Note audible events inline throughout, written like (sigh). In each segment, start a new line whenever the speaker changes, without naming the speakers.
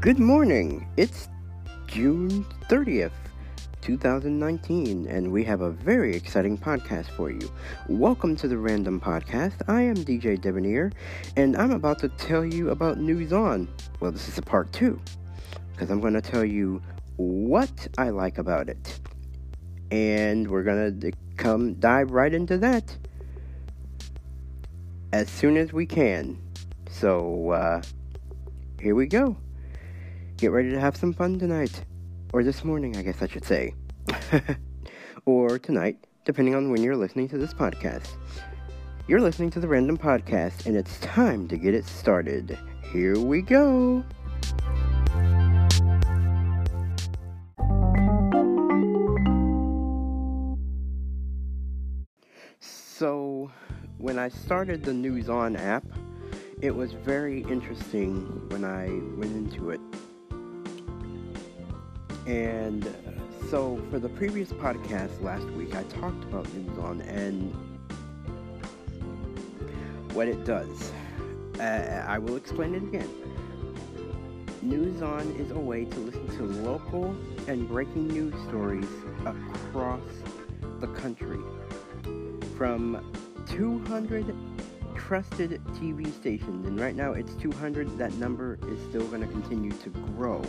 Good morning. It's June 30th, 2019, and we have a very exciting podcast for you. Welcome to the Random Podcast. I am DJ Debonair, and I'm about to tell you about News On. Well, this is a part two, because I'm going to tell you what I like about it. And we're going to come dive right into that as soon as we can. So, uh, here we go. Get ready to have some fun tonight. Or this morning, I guess I should say. (laughs) or tonight, depending on when you're listening to this podcast. You're listening to the Random Podcast, and it's time to get it started. Here we go. So, when I started the News On app, it was very interesting when I went into it and so, for the previous podcast last week, I talked about News On and what it does. Uh, I will explain it again. News On is a way to listen to local and breaking news stories across the country. From 200 trusted TV stations, and right now it's 200, that number is still going to continue to grow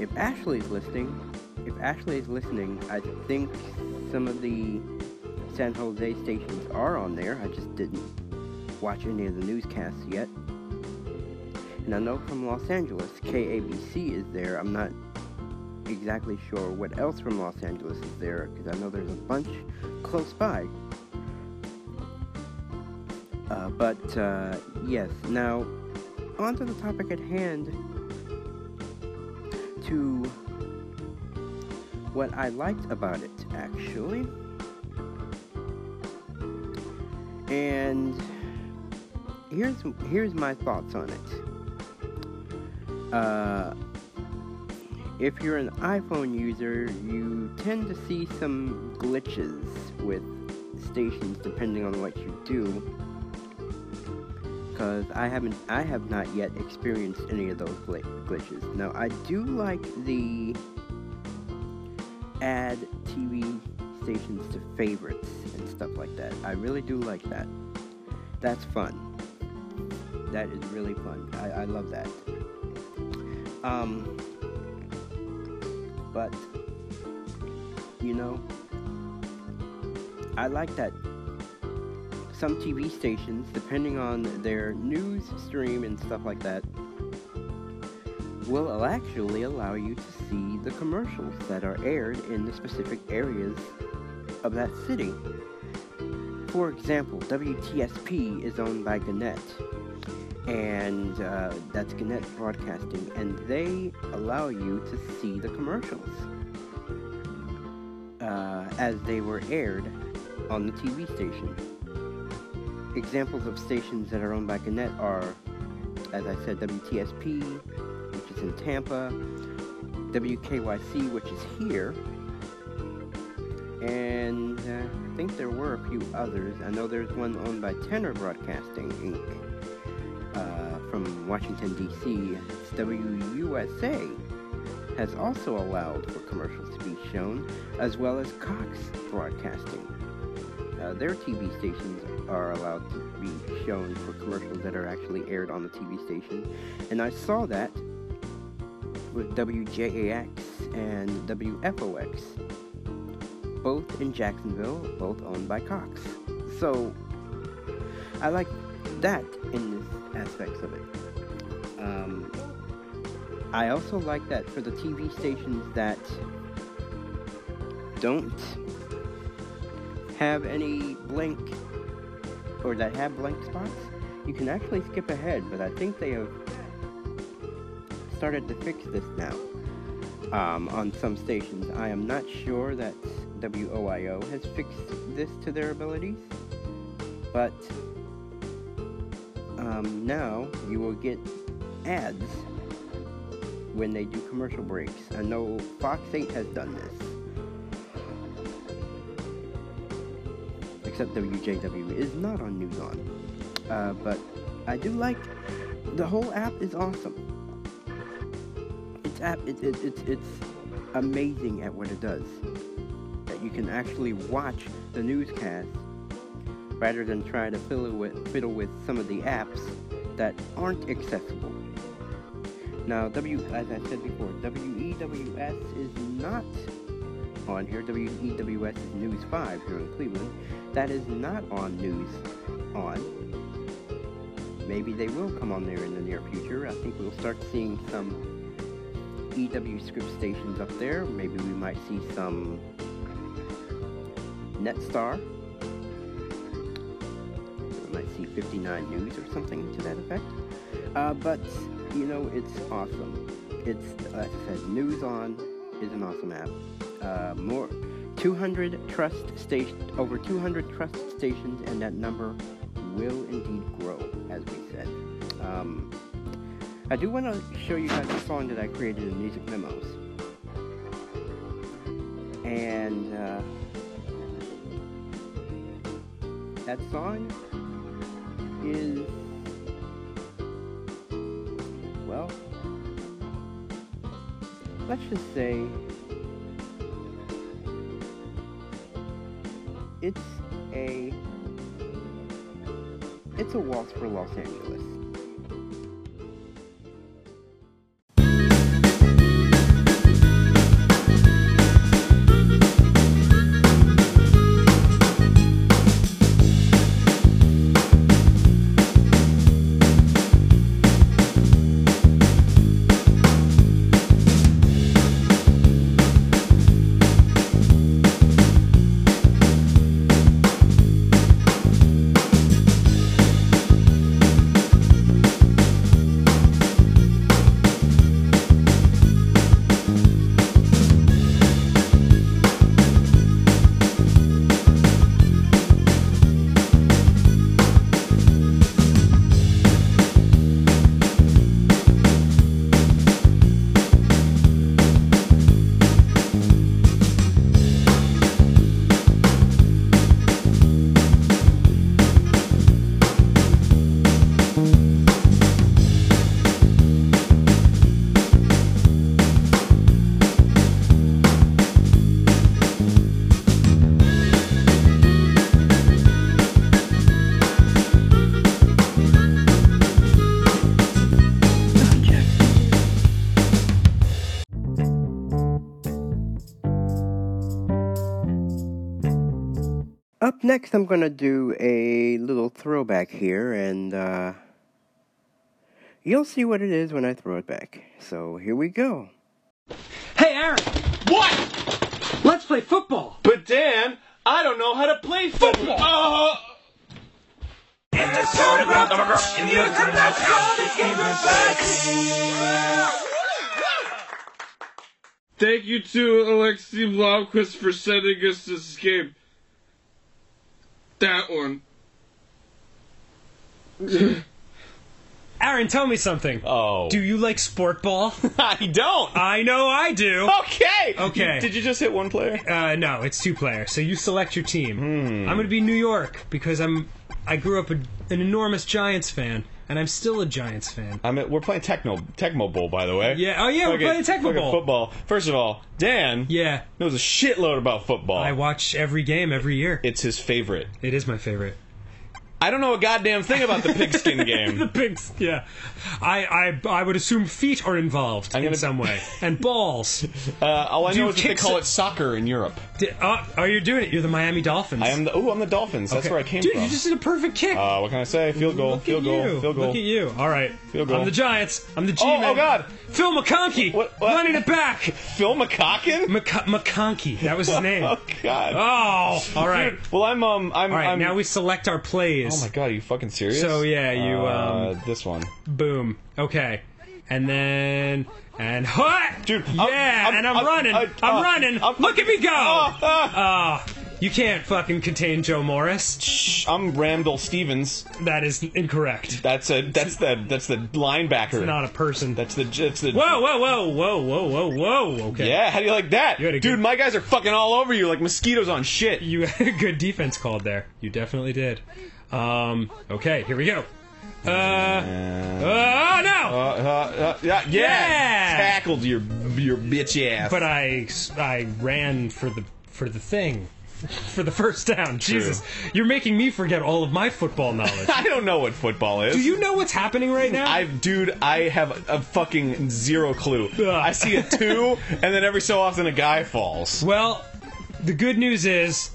if Ashley is listening, if Ashley is listening, I think some of the San Jose stations are on there. I just didn't watch any of the newscasts yet. And I know from Los Angeles, KABC is there. I'm not exactly sure what else from Los Angeles is there because I know there's a bunch close by. Uh, but uh, yes, now on to the topic at hand to what I liked about it, actually. And here's here's my thoughts on it. Uh, if you're an iPhone user, you tend to see some glitches with stations depending on what you do because I haven't, I have not yet experienced any of those glitches. Now, I do like the add TV stations to favorites and stuff like that. I really do like that. That's fun. That is really fun. I, I love that. Um, but you know, I like that some TV stations, depending on their news stream and stuff like that, will actually allow you to see the commercials that are aired in the specific areas of that city. For example, WTSP is owned by Gannett, and uh, that's Gannett Broadcasting, and they allow you to see the commercials uh, as they were aired on the TV station examples of stations that are owned by Gannett are, as I said, WTSP, which is in Tampa, WKYC, which is here, and uh, I think there were a few others. I know there's one owned by Tegna Broadcasting Inc. Uh, from Washington, D.C. It's WUSA has also allowed for commercials to be shown, as well as Cox Broadcasting. Uh, their TV stations are allowed to be shown for commercials that are actually aired on the TV station. And I saw that with WJAX and WFOX, both in Jacksonville, both owned by Cox. So I like that in this aspects of it. Um, I also like that for the TV stations that don't have any blank or that have blank spots, you can actually skip ahead, but I think they have started to fix this now um, on some stations. I am not sure that WOIO has fixed this to their abilities, but um, now you will get ads when they do commercial breaks. I know Fox 8 has done this. Except WJW is not on News On. Uh, but I do like the whole app is awesome. it's app it, it, it's it's amazing at what it does. That you can actually watch the newscast rather than try to fiddle with fiddle with some of the apps that aren't accessible. Now, W, as I said before, WEWS is not on here. WEWS News 5 here in Cleveland. That is not on News On. Maybe they will come on there in the near future. I think we'll start seeing some E.W. Scripps stations up there. Maybe we might see some Nexstar. We might see 59 News or something to that effect. Uh, but, you know, it's awesome. It's, I said, News On is an awesome app. Uh, more 200 trust station, over 200 trust stations, and that number will indeed grow, as we said. Um, I do want to show you guys a song that I created in Music Memos. And uh, that song is, well, let's just say it's a it's a waltz for Los Angeles. Up next, I'm going to do a little throwback here, and uh, you'll see what it is when I throw it back. So here we go.
Hey, Aaron,
What?
let's play football.
But Dan, I don't know how to play football. Uh,
In the photograph, in the autograph, how this game goes back.
thank you to Alexei Blomquist for sending us this game. That one. (laughs)
Aaron, tell me something.
Oh.
Do you like sport ball? (laughs)
I don't.
I know I do.
Okay.
Okay.
You- did you just hit one player?
Uh, no, it's two player. So you select your team.
Hmm.
I'm going to be New York because I'm. I grew up a, an enormous Giants fan, and I'm still a Giants fan.
I'm at, we're playing Techno Tecmo Bowl, by the way.
Yeah. Oh yeah, we're playing Tecmo Bowl.
Football. First of all, Dan
Yeah.
knows a shitload about football.
I watch every game every year.
it's his favorite.
It is my favorite.
I don't know a goddamn thing about the pigskin (laughs) game.
The pigs. Yeah. I I I would assume feet are involved
I'm
in
gonna-
some way, and balls. (laughs)
Uh, all I
Do you
know is that they
kick
call it soccer in Europe.
Di- uh, oh, you're doing it. You're the Miami Dolphins.
I am the. Oh, I'm the Dolphins. That's
Okay.
where I came from.
Dude,
from.
you just did a perfect kick.
Uh, what can I say? Field goal.
Look
field
at
goal.
you.
Field goal.
Look at you. All right.
Field goal.
I'm the Giants. I'm the
Oh,
G-man.
oh, God.
Phil McConkey.
What- what?
Running it back.
Phil McCocken.
McC- McConkey. That was his (laughs) name.
Oh God.
Oh, all right.
Well, I'm um, I'm.
All right.
I'm,
Now we select our plays.
Oh my God, are you fucking serious?
So, yeah, you,
Uh,
um,
this one.
Boom. Okay. And then and (laughs) hut.
Dude, I'm-
Yeah.
I'm-
and I'm,
I'm-
running.
I-
I'm
uh,
running.
I'm-
Look at me go.
Ah, (laughs) ah.
Ah. You can't fucking contain Joe Morris.
Shh, I'm Randall Stevens.
That is incorrect.
That's a that's the that's the linebacker.
Not a person.
That's the that's the.
Whoa, whoa, whoa, whoa, whoa, whoa, whoa. Okay.
Yeah, how do you like that?
You had a
Dude,
good-
my guys are fucking all over you like mosquitoes on shit.
You had a good defense called there. You definitely did. Um, okay, here we go. Uh,
Uh,
oh no!
uh, uh, yeah, yeah,
Yeah.
tackled your your bitch ass.
but I I ran for the for the thing. For the first down. Jesus. You're making me forget all of my football knowledge. (laughs)
I don't know what football is.
Do you know what's happening right now?
I, dude, I have a fucking zero clue. I see a two, and then every so often a guy falls.
well, the good news is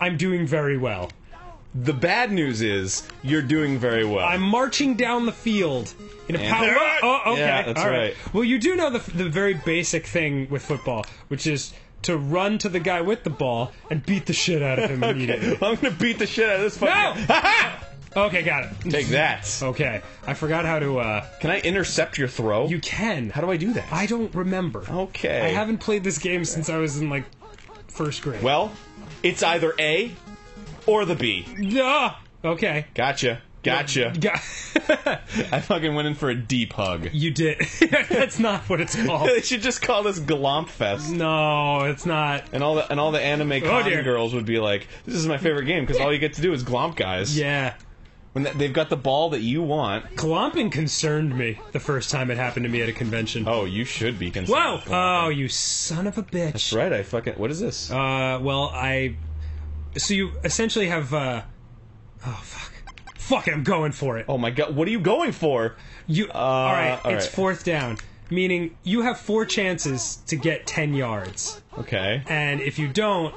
I'm doing very well.
The bad news is you're doing very well.
I'm marching down the field in a
And-
power. Oh, okay.
Yeah, that's
all
right.
Well, you do know the the very basic thing with football, which is to run to the guy with the ball and beat the shit out of him (laughs) immediately.
I'm gonna beat the shit out of this fucking.
No! (laughs) (laughs) Okay, got it.
Take that.
Okay, I forgot how to. uh
Can I intercept your throw?
You can.
How do I do that?
I don't remember.
Okay.
I haven't played this game since I was in like first grade.
Well, it's either A or the B.
yeah. Okay.
Gotcha. Gotcha.
Got- (laughs)
I fucking went in for a deep hug.
you did. (laughs) That's not what it's called. (laughs)
They should just call this Glomp Fest.
No, it's not.
And all the and all the anime con
Oh, dear.
girls would be like, "This is my favorite game because all you get to do is glomp guys."
Yeah.
When th- they've got the ball that you want.
Glomping concerned me the first time it happened to me at a convention.
Oh, you should be concerned.
Whoa!
with glomping.
Oh, you son of a bitch.
That's right. I fucking. What is this?
Uh, well, I. So you essentially have. uh... Oh fuck! Fuck it! I'm going for it.
oh my god! What are you going for?
You. all right.
all
it's
right.
fourth down, meaning you have four chances to get ten yards,
Okay.
and if you don't,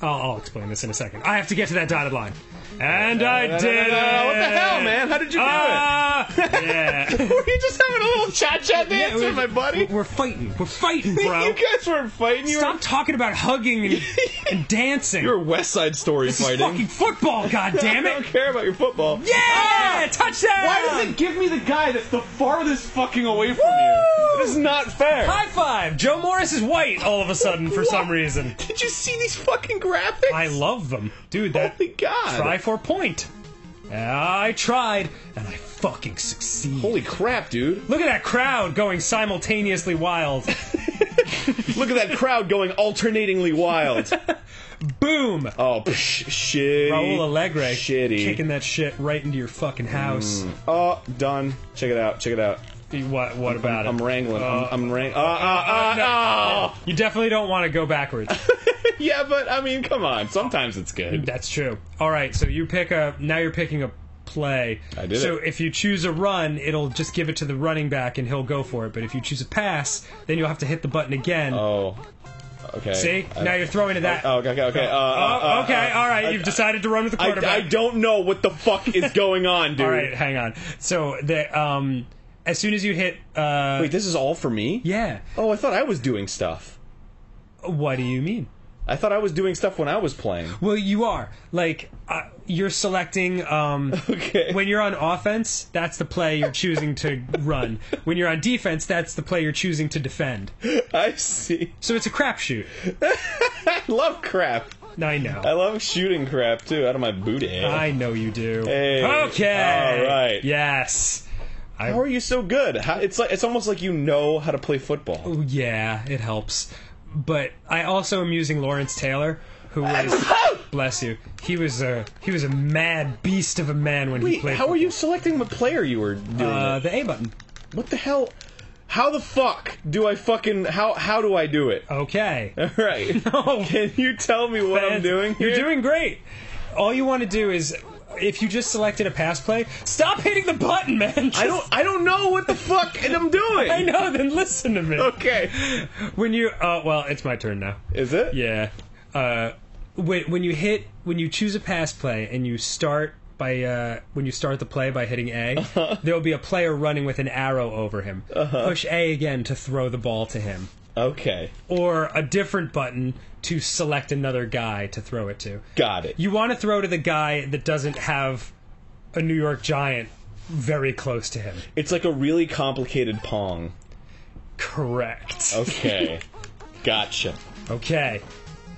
I'll, I'll explain this in a second. I have to get to that dotted line, and I did
no, What the hell, man? How did you do
Ah, yeah.
it? (laughs) Were you just having a little cha cha dance
we're-
with my buddy?
We're fighting. We're fighting, (laughs) bro.
you guys weren't fighting. You
Stop talking about hugging and, (laughs) and dancing.
You're West Side Story
this is
fighting.
fucking football,
I don't care about your football.
Yeah! Touchdown!
Why does it give me the guy that's the farthest fucking away from you? This is not fair.
High five! Joe Morris is white all of a sudden for some reason.
Did you see these fucking graphics?
I love them. Dude, that
Holy God.
try for point. I tried, and I fucking succeed.
Holy crap, dude.
Look at that crowd going simultaneously wild. (laughs)
Look at that crowd going alternatingly wild. (laughs)
Boom!
Oh, psh, shitty.
Raul Allegre
Shitty.
kicking that shit right into your fucking house. Mm.
Oh, done. Check it out. Check it out.
What? What about it?
I'm
it?
wrangling.
Uh,
I'm, I'm wrang. Uh, uh, uh,
no.
oh.
You definitely don't want to go backwards. (laughs)
Yeah, but I mean, come on. Sometimes it's good.
That's true. All right, so you pick a. Now you're picking a play.
I did
So
it.
if you choose a run, it'll just give it to the running back and he'll go for it. But if you choose a pass, then you'll have to hit the button again.
Oh. Okay.
See?
I-
now you're throwing to that.
Oh, okay, okay, okay. Uh,
Oh,
uh, uh,
okay,
uh,
all right. You've decided to run with the
I,
quarterback.
I don't know what the fuck is going on, (laughs) dude.
All right, hang on. So the um, as soon as you hit uh,
Wait, this is all for me?
yeah.
Oh, I thought I was doing stuff.
What do you mean?
I thought I was doing stuff when I was playing.
Well, you are like uh, you're selecting. Um, (laughs)
Okay.
When you're on offense, that's the play you're choosing to run. When you're on defense, that's the play you're choosing to defend. (laughs)
I see.
So it's a crapshoot. (laughs)
I love crap.
I know.
I love shooting crap too out of my booty.
I know you do.
Hey,
Okay.
all right.
Yes.
How are you so good? How, it's like it's almost like you know how to play football.
Yeah, it helps. But I also am using Lawrence Taylor, who (laughs) was bless you. He was a he was a mad beast of a man when he
Wait,
played.
how are you selecting what player you were doing?
Uh,
it?
the A button.
What the hell? How the fuck do I fucking how how do I do it?
Okay. (laughs)
All right. (laughs)
No.
Can you tell me what I'm doing here?
You're doing great. All you want to do is, if you just selected a pass play, stop hitting the button, man.
I don't I don't know what the fuck (laughs) I'm doing.
I know. Then listen to me.
Okay.
When you, uh, well, it's my turn now.
Is it?
Yeah. Uh, when when you hit when you choose a pass play and you start by uh, when you start the play by hitting A,
Uh-huh.
there will be a player running with an arrow over him. Uh-huh. Push A again to throw the ball to him,
Okay.
or a different button to select another guy to throw it to.
Got it.
You want to throw to the guy that doesn't have a New York Giant very close to him.
It's like a really complicated pong.
Correct.
Okay. (laughs) gotcha.
Okay.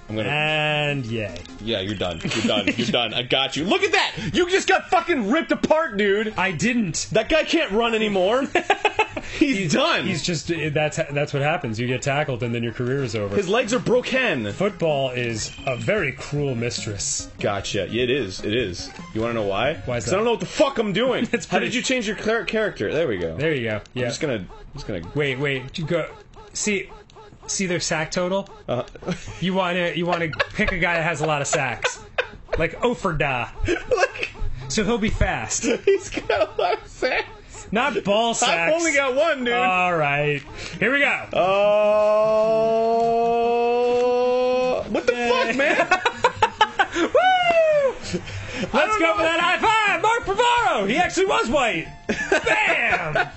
I'm gonna.
And yay.
yeah, you're done. You're done. You're done. I got you. Look at that! You just got fucking ripped apart, dude.
I didn't.
That guy can't run anymore. (laughs) He's done.
He's just that's that's what happens. You get tackled and then your career is over.
His legs are broken.
Football is a very cruel mistress.
Gotcha. Yeah, it is. It is. You want to know why?
Why is
'Cause
that?
I don't know what the fuck I'm doing. (laughs)
It's
How did you change your character? There we go.
There you go. Yeah.
I'm just gonna. I'm just gonna.
Wait, wait. You go. See, see their sack total.
Uh,
You want to you want to pick a guy that has a lot of sacks, like Oferda.
like,
So he'll be fast,
he's got a lot of sacks.
not ball sacks.
I've only got one, dude.
All right, here we go.
Oh. what the fuck, man? (laughs)
Woo! Let's go for that high five, Mark Bavaro. He actually was white. (laughs) Bam!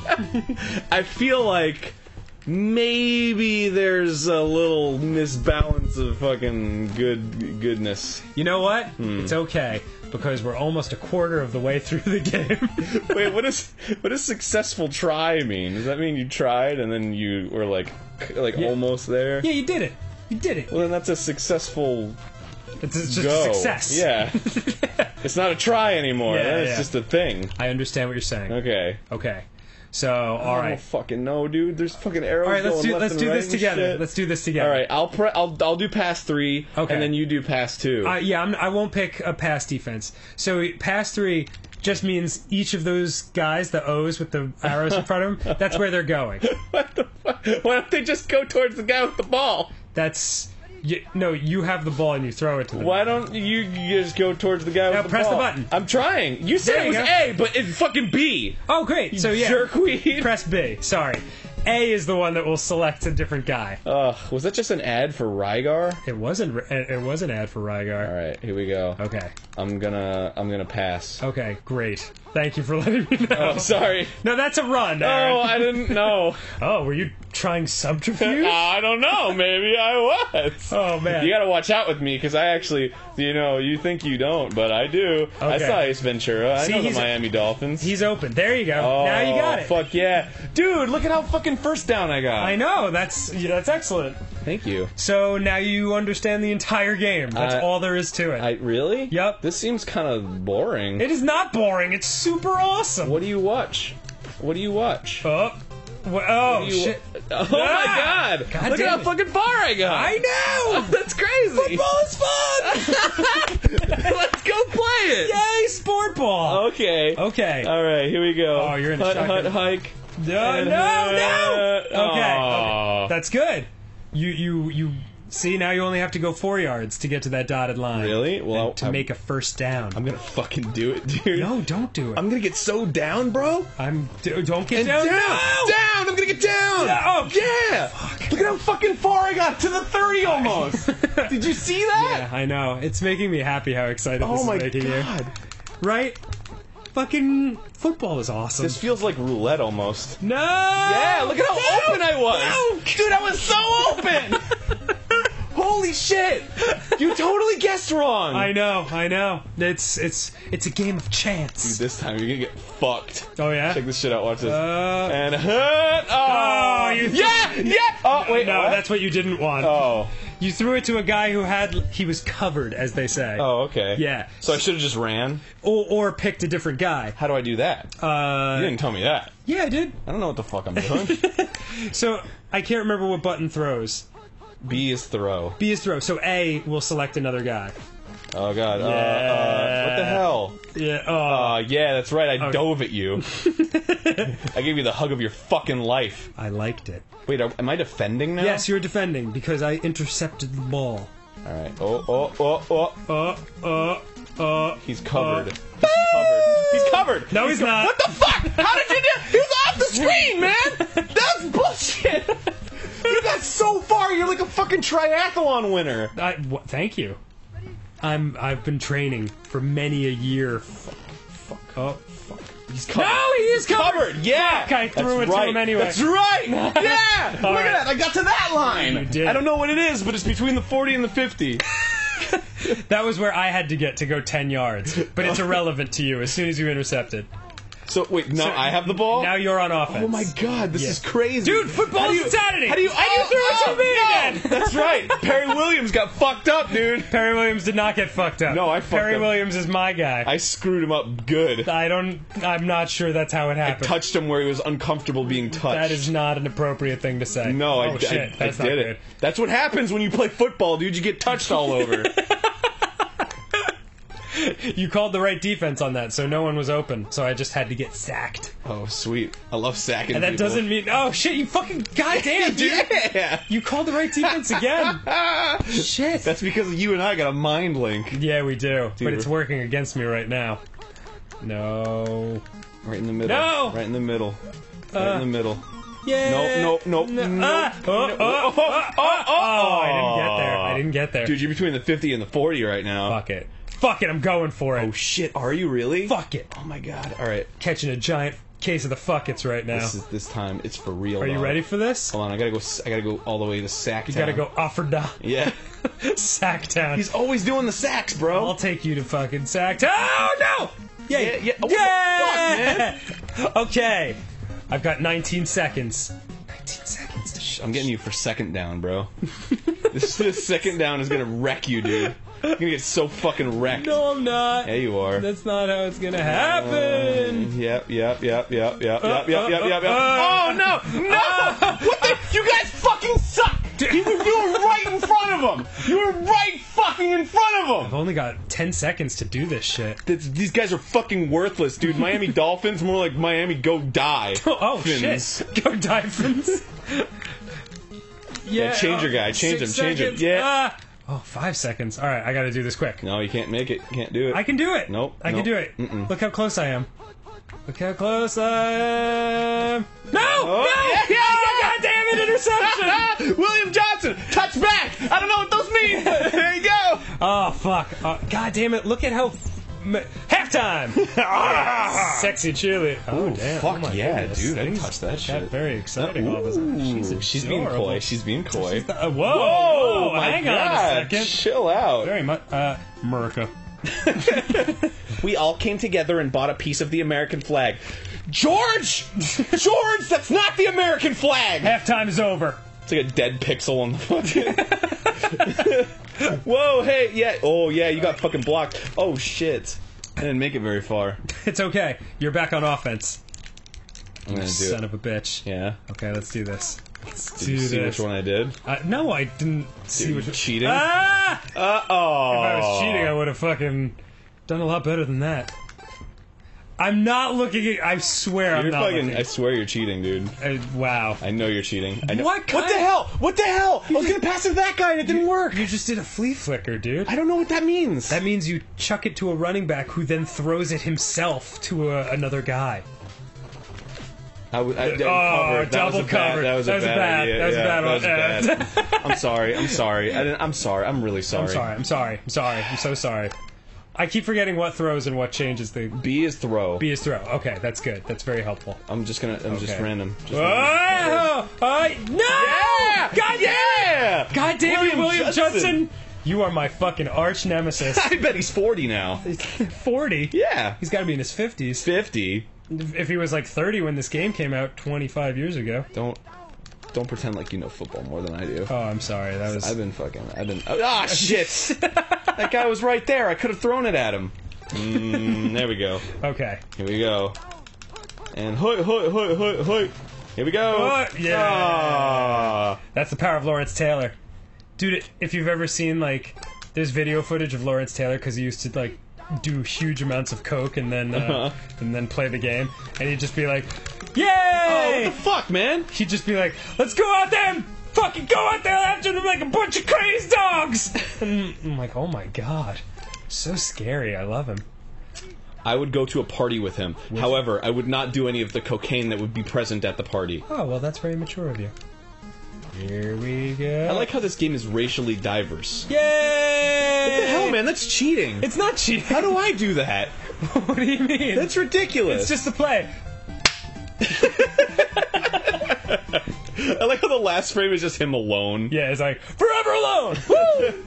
I feel like maybe there's a little misbalance of fucking good goodness.
You know what?
Hmm.
It's okay because we're almost a quarter of the way through the game. (laughs)
Wait, what is what does successful try mean? Does that mean you tried and then you were like like almost there?
yeah, you did it. You did it.
Well, then that's a successful
It's, it's just
go.
a success.
Yeah. (laughs) it's not a try anymore.
Yeah,
then it's
yeah.
just a thing.
I understand what you're saying.
Okay.
Okay. So, all
I don't fucking no, dude. There's fucking arrows
All right, let's do let's do
right
this together.
shit.
Let's do this together.
All right, I'll pre- I'll I'll do pass three,
Okay.
and then you do pass two.
Uh, yeah, I'm, I won't pick a pass defense. So pass three just means each of those guys, the O's with the arrows in front of them, (laughs) that's where they're going.
what the fuck? Why don't they just go towards the guy with the ball?
That's you, no, you have the ball and you throw it to them.
Why don't you, you just go towards the guy
Now
with the
press the button.
I'm trying. You said it was
go.
A, but it's fucking B.
Oh, great. So yeah,
jerkweed. (laughs)
press B. Sorry, A is the one that will select a different guy.
Ugh, was that just an ad for Rygar?
It wasn't. It it was an ad for Rygar.
All right, here we go.
Okay.
I'm gonna I'm gonna pass.
Okay. Great. Thank you for (laughs) letting me oh, know.
Oh, sorry.
No, that's a run. Oh, Aaron.
Oh, I didn't know. (laughs)
Oh, were you trying subterfuge? (laughs)
I don't know. Maybe I was. (laughs)
oh man.
You gotta watch out with me because I actually, you know, you think you don't, but I do. I saw Ace Ventura. I
See,
know the Miami Dolphins.
He's open. There you go.
oh,
now you got it.
Fuck yeah, dude! Look at how fucking first down I got.
I know. That's yeah, that's excellent.
Thank you.
So now you understand the entire game. That's
Uh,
all there is to it.
I really?
Yep.
This seems kind of boring.
it is not boring. It's super awesome.
what do you watch? What do you watch?
Oh, Wha- oh
You-
shit!
Oh
Ah!
my god!
God
Look
damn
at how
it.
fucking far I got.
I know. (laughs)
That's crazy.
Football is fun. (laughs)
Let's go play it.
Yay, sport ball.
Okay.
Okay.
All right, here we go.
Oh, you're in a
hut,
shotgun.
hut, hike.
no, no, (laughs) no.
Uh,
Okay.
aw.
okay. That's good. You you you see now you only have to go four yards to get to that dotted line.
Really? Well,
And to
I'm-
make a first down.
I'm gonna fucking do it, dude.
no, don't do it.
I'm gonna get so down, bro.
I'm d- don't get
And
down.
down,
No!
down. I'm gonna get down.
Yeah, oh,
yeah. Look at how fucking far I got to the 30 almost. (laughs) Did you see that?
Yeah, I know. It's making me happy how excited
Oh
this is making
god.
you. Right? Fucking football is awesome.
This feels like roulette almost.
no!
Yeah, look at how
No!
open I was.
No!
Dude, I was so open. (laughs) Holy shit. You totally guessed wrong.
I know, I know. It's it's it's a game of chance.
This time you're gonna get fucked.
Oh yeah.
Check this shit out. Watch this.
Uh,
and hut. Oh,
Oh, you-
yeah, yeah. Oh wait,
no,
what?
that's what you didn't want.
Oh,
You threw it to a guy who had he was covered, as they say.
oh, okay.
Yeah.
So I should have just ran.
Or, or picked a different guy.
How do I do that?
Uh,
you didn't tell me that.
yeah, I did.
I don't know what the fuck I'm doing. (laughs)
So I can't remember what button throws.
B is throw.
B is throw. So A will select another guy.
Oh god. Uh, uh, what the hell?
Yeah. Oh.
Uh, yeah, that's right. I dove at you. (laughs) I gave you the hug of your fucking life.
I liked it.
Wait, are, am I defending now?
Yes, you're defending because I intercepted the ball.
All right. Oh, oh, oh, oh.
Uh, uh, uh.
He's covered. He's covered. He's covered.
No, he's
co-
not.
What the fuck? How did you do? He was off the screen, man. (laughs) That's bullshit. You got so far. You're like a fucking triathlon winner.
I, wh- thank you. I'm. I've been training for many a year. Fuck. Oh. Fuck.
He's covered.
No, he is covered.
covered. Yeah.
Fuck, I threw
That's
it to
right.
him anyway.
That's right. (laughs) Yeah. Look
right.
at that. I got to that line.
You did.
I don't know what it is, but it's between the 40 and the 50. (laughs)
That was where I had to get to go ten yards, but it's (laughs) irrelevant to you as soon as you intercepted.
So wait, now
So,
I have the ball.
Now you're on offense.
oh my god, this
Yeah.
is crazy,
Dude, Football
How do you-
insanity!
How do you?
And you
oh,
threw it to
oh,
me
no!
again! (laughs)
That's right. Perry Williams got fucked up, dude.
Perry Williams did not get fucked up.
No, I fucked
Perry
up.
Williams is my guy.
I screwed him up good.
I don't. I'm not sure that's how it
I
happened.
touched him where he was uncomfortable being touched.
that is not an appropriate thing to say.
no, I,
oh,
I-
shit,
I,
that's
did
not
it.
good.
That's what happens when you play football, dude. You get touched all over. (laughs) (laughs)
You called the right defense on that, so no one was open. So I just had to get sacked.
oh, sweet. I love sacking.
And that
people.
doesn't mean. Oh shit! You fucking goddamn (laughs) dude!
Yeah.
You called the right defense again. (laughs) shit.
That's because you and I got a mind link.
yeah, we do, but it's working against me right now. No.
Right in the middle.
No!
Right in the middle. Right
Uh,
in the middle.
Yeah.
Nope, nope, nope, nope.
Ah, oh, oh, oh, oh, oh, oh, I didn't get there. I didn't get there.
Dude, you're between the 50 and the 40 right now.
Fuck it. Fuck it. I'm going for it.
Oh shit, are you really?
Fuck it.
Oh my god. All right.
Catching a giant case of the fuckets right now.
This is this time. It's for real.
Are you ready for this?
Hold on. I gotta go. I gotta go all the way to sack.
You gotta go offer down.
Yeah. (laughs)
Sacktown.
He's always doing the sacks, bro.
I'll take you to fucking Sacktown. Oh no!
Yeah, yeah. Oh, the
Yeah! okay. I've got 19 seconds. 19 seconds to
I'm getting you for second down, bro. (laughs) this, this second down is gonna wreck you, dude. You're gonna get so fucking wrecked.
No, I'm not.
Yeah, you are.
That's not how it's gonna happen.
Yep, yep, yep, yep, yep,
Uh,
yep, yep, yep, yep, yep.
uh,
Oh no, no! What the? You guys fucking suck! You were, you were right in front of him. You were right fucking in front of
I've only got 10 seconds to do this shit.
This, these guys are fucking worthless, dude. Miami (laughs) Dolphins more like Miami Go Die. (laughs)
Oh
Fins.
shit! Go Dolphins. yeah,
change your guy. Change
six
him, change him.
seconds.
Yeah.
Ah. Oh, five seconds. All right, I got to do this quick.
No, you can't make it. You can't do it.
I can do it.
Nope,
I can do it.
Mm-mm.
Look how close I am. Look how close I am. No! no!
yeah, yeah,
Oh,
yeah.
God damn it! Interception! (laughs)
William Judson, touchback. I don't know what those mean. but there you go.
oh fuck! Uh, God damn it! Look at how. Halftime. (laughs) Sexy chili. Oh damn!
fuck
oh,
yeah,
goodness.
dude, I didn't touch that shit.
very exciting all of a sudden. She's,
Ooh, she's being coy. She's being coy.
Uh, whoa!
Whoa,
whoa, hang
God.
on a second.
Chill out.
Very much. Uh, America. (laughs)
We all came together and bought a piece of the American flag. George! George, that's not the American flag!
Halftime is over.
It's like a dead pixel on the fucking. (laughs) (laughs) Whoa, hey, yeah. Oh, yeah, you got fucking blocked. Oh, shit. I didn't make it very far. (laughs)
It's okay. You're back on offense.
I'm gonna do
Son
it.
of a bitch.
Yeah.
Okay, let's do this. Let's
Did
do
you see
this.
which one I did?
Uh, no, I didn't see
Dude,
which
cheating?
Ah!
Uh oh.
If I was cheating, I would have fucking done a lot better than that. I'm not looking at. I swear I'm
You're
not
fucking.
looking.
I swear you're cheating, dude.
Uh, wow.
I know you're cheating. I know.
What
What
kind-
the hell? What the hell? I was gonna pass it to that guy and it didn't work.
You just did a flea flicker, dude.
I don't know what that means.
That means you chuck it to a running back who then throws it himself to a, another guy.
I, w- I didn't
Oh,
cover. That was
double
bad.
cover.
That was a bad. idea.
That was a bad one.
that was bad. (laughs) I'm sorry. I'm sorry. I didn't, I'm sorry. I'm really sorry.
I'm sorry. I'm sorry. I'm sorry. I'm so sorry. I keep forgetting what throws and what changes the
B is throw.
B is throw. Okay, that's good. That's very helpful.
I'm just gonna. I'm just
Okay.
random. Just.
Oh, I no!
Yeah!
God
Yeah!
God damn
William
it, William
Judson.
Judson! You are my fucking arch nemesis. (laughs)
I bet he's 40 now.
Forty.
Yeah.
He's got to be in his fifties.
50.
If he was like thirty when this game came out twenty-five years ago.
Don't. Don't pretend like you know football more than I do.
Oh, I'm sorry. That was.
I've been fucking. I've been. Ah, shit! (laughs) that guy was right there. I could have thrown it at him. Mm, there we go.
Okay.
Here we go. And hoy, hoy, hoy, hoy, hoy. Here we go.
Hoy, yeah.
Ah.
That's the power of Lawrence Taylor, dude. If you've ever seen like, there's video footage of Lawrence Taylor because he used to like do huge amounts of coke and then uh,
Uh-huh.
and then play the game, and he'd just be like,
Oh,
"Yay!"
what the fuck, man?
he'd just be like, "Let's go out there fucking go out there after them like a bunch of crazy dogs." And (laughs) I'm like, "Oh my god, so scary." I love him.
I would go to a party with him. However, I would not do any of the cocaine that would be present at the party.
Oh well, that's very mature of you. Here we go.
I like how this game is racially diverse.
Yay!
What the hell, man? That's cheating.
It's not cheating.
How do I do that? (laughs)
what do you mean?
That's ridiculous.
It's just a play. (laughs)
I like how the last frame is just him alone.
Yeah, it's like forever alone. (laughs) Woo!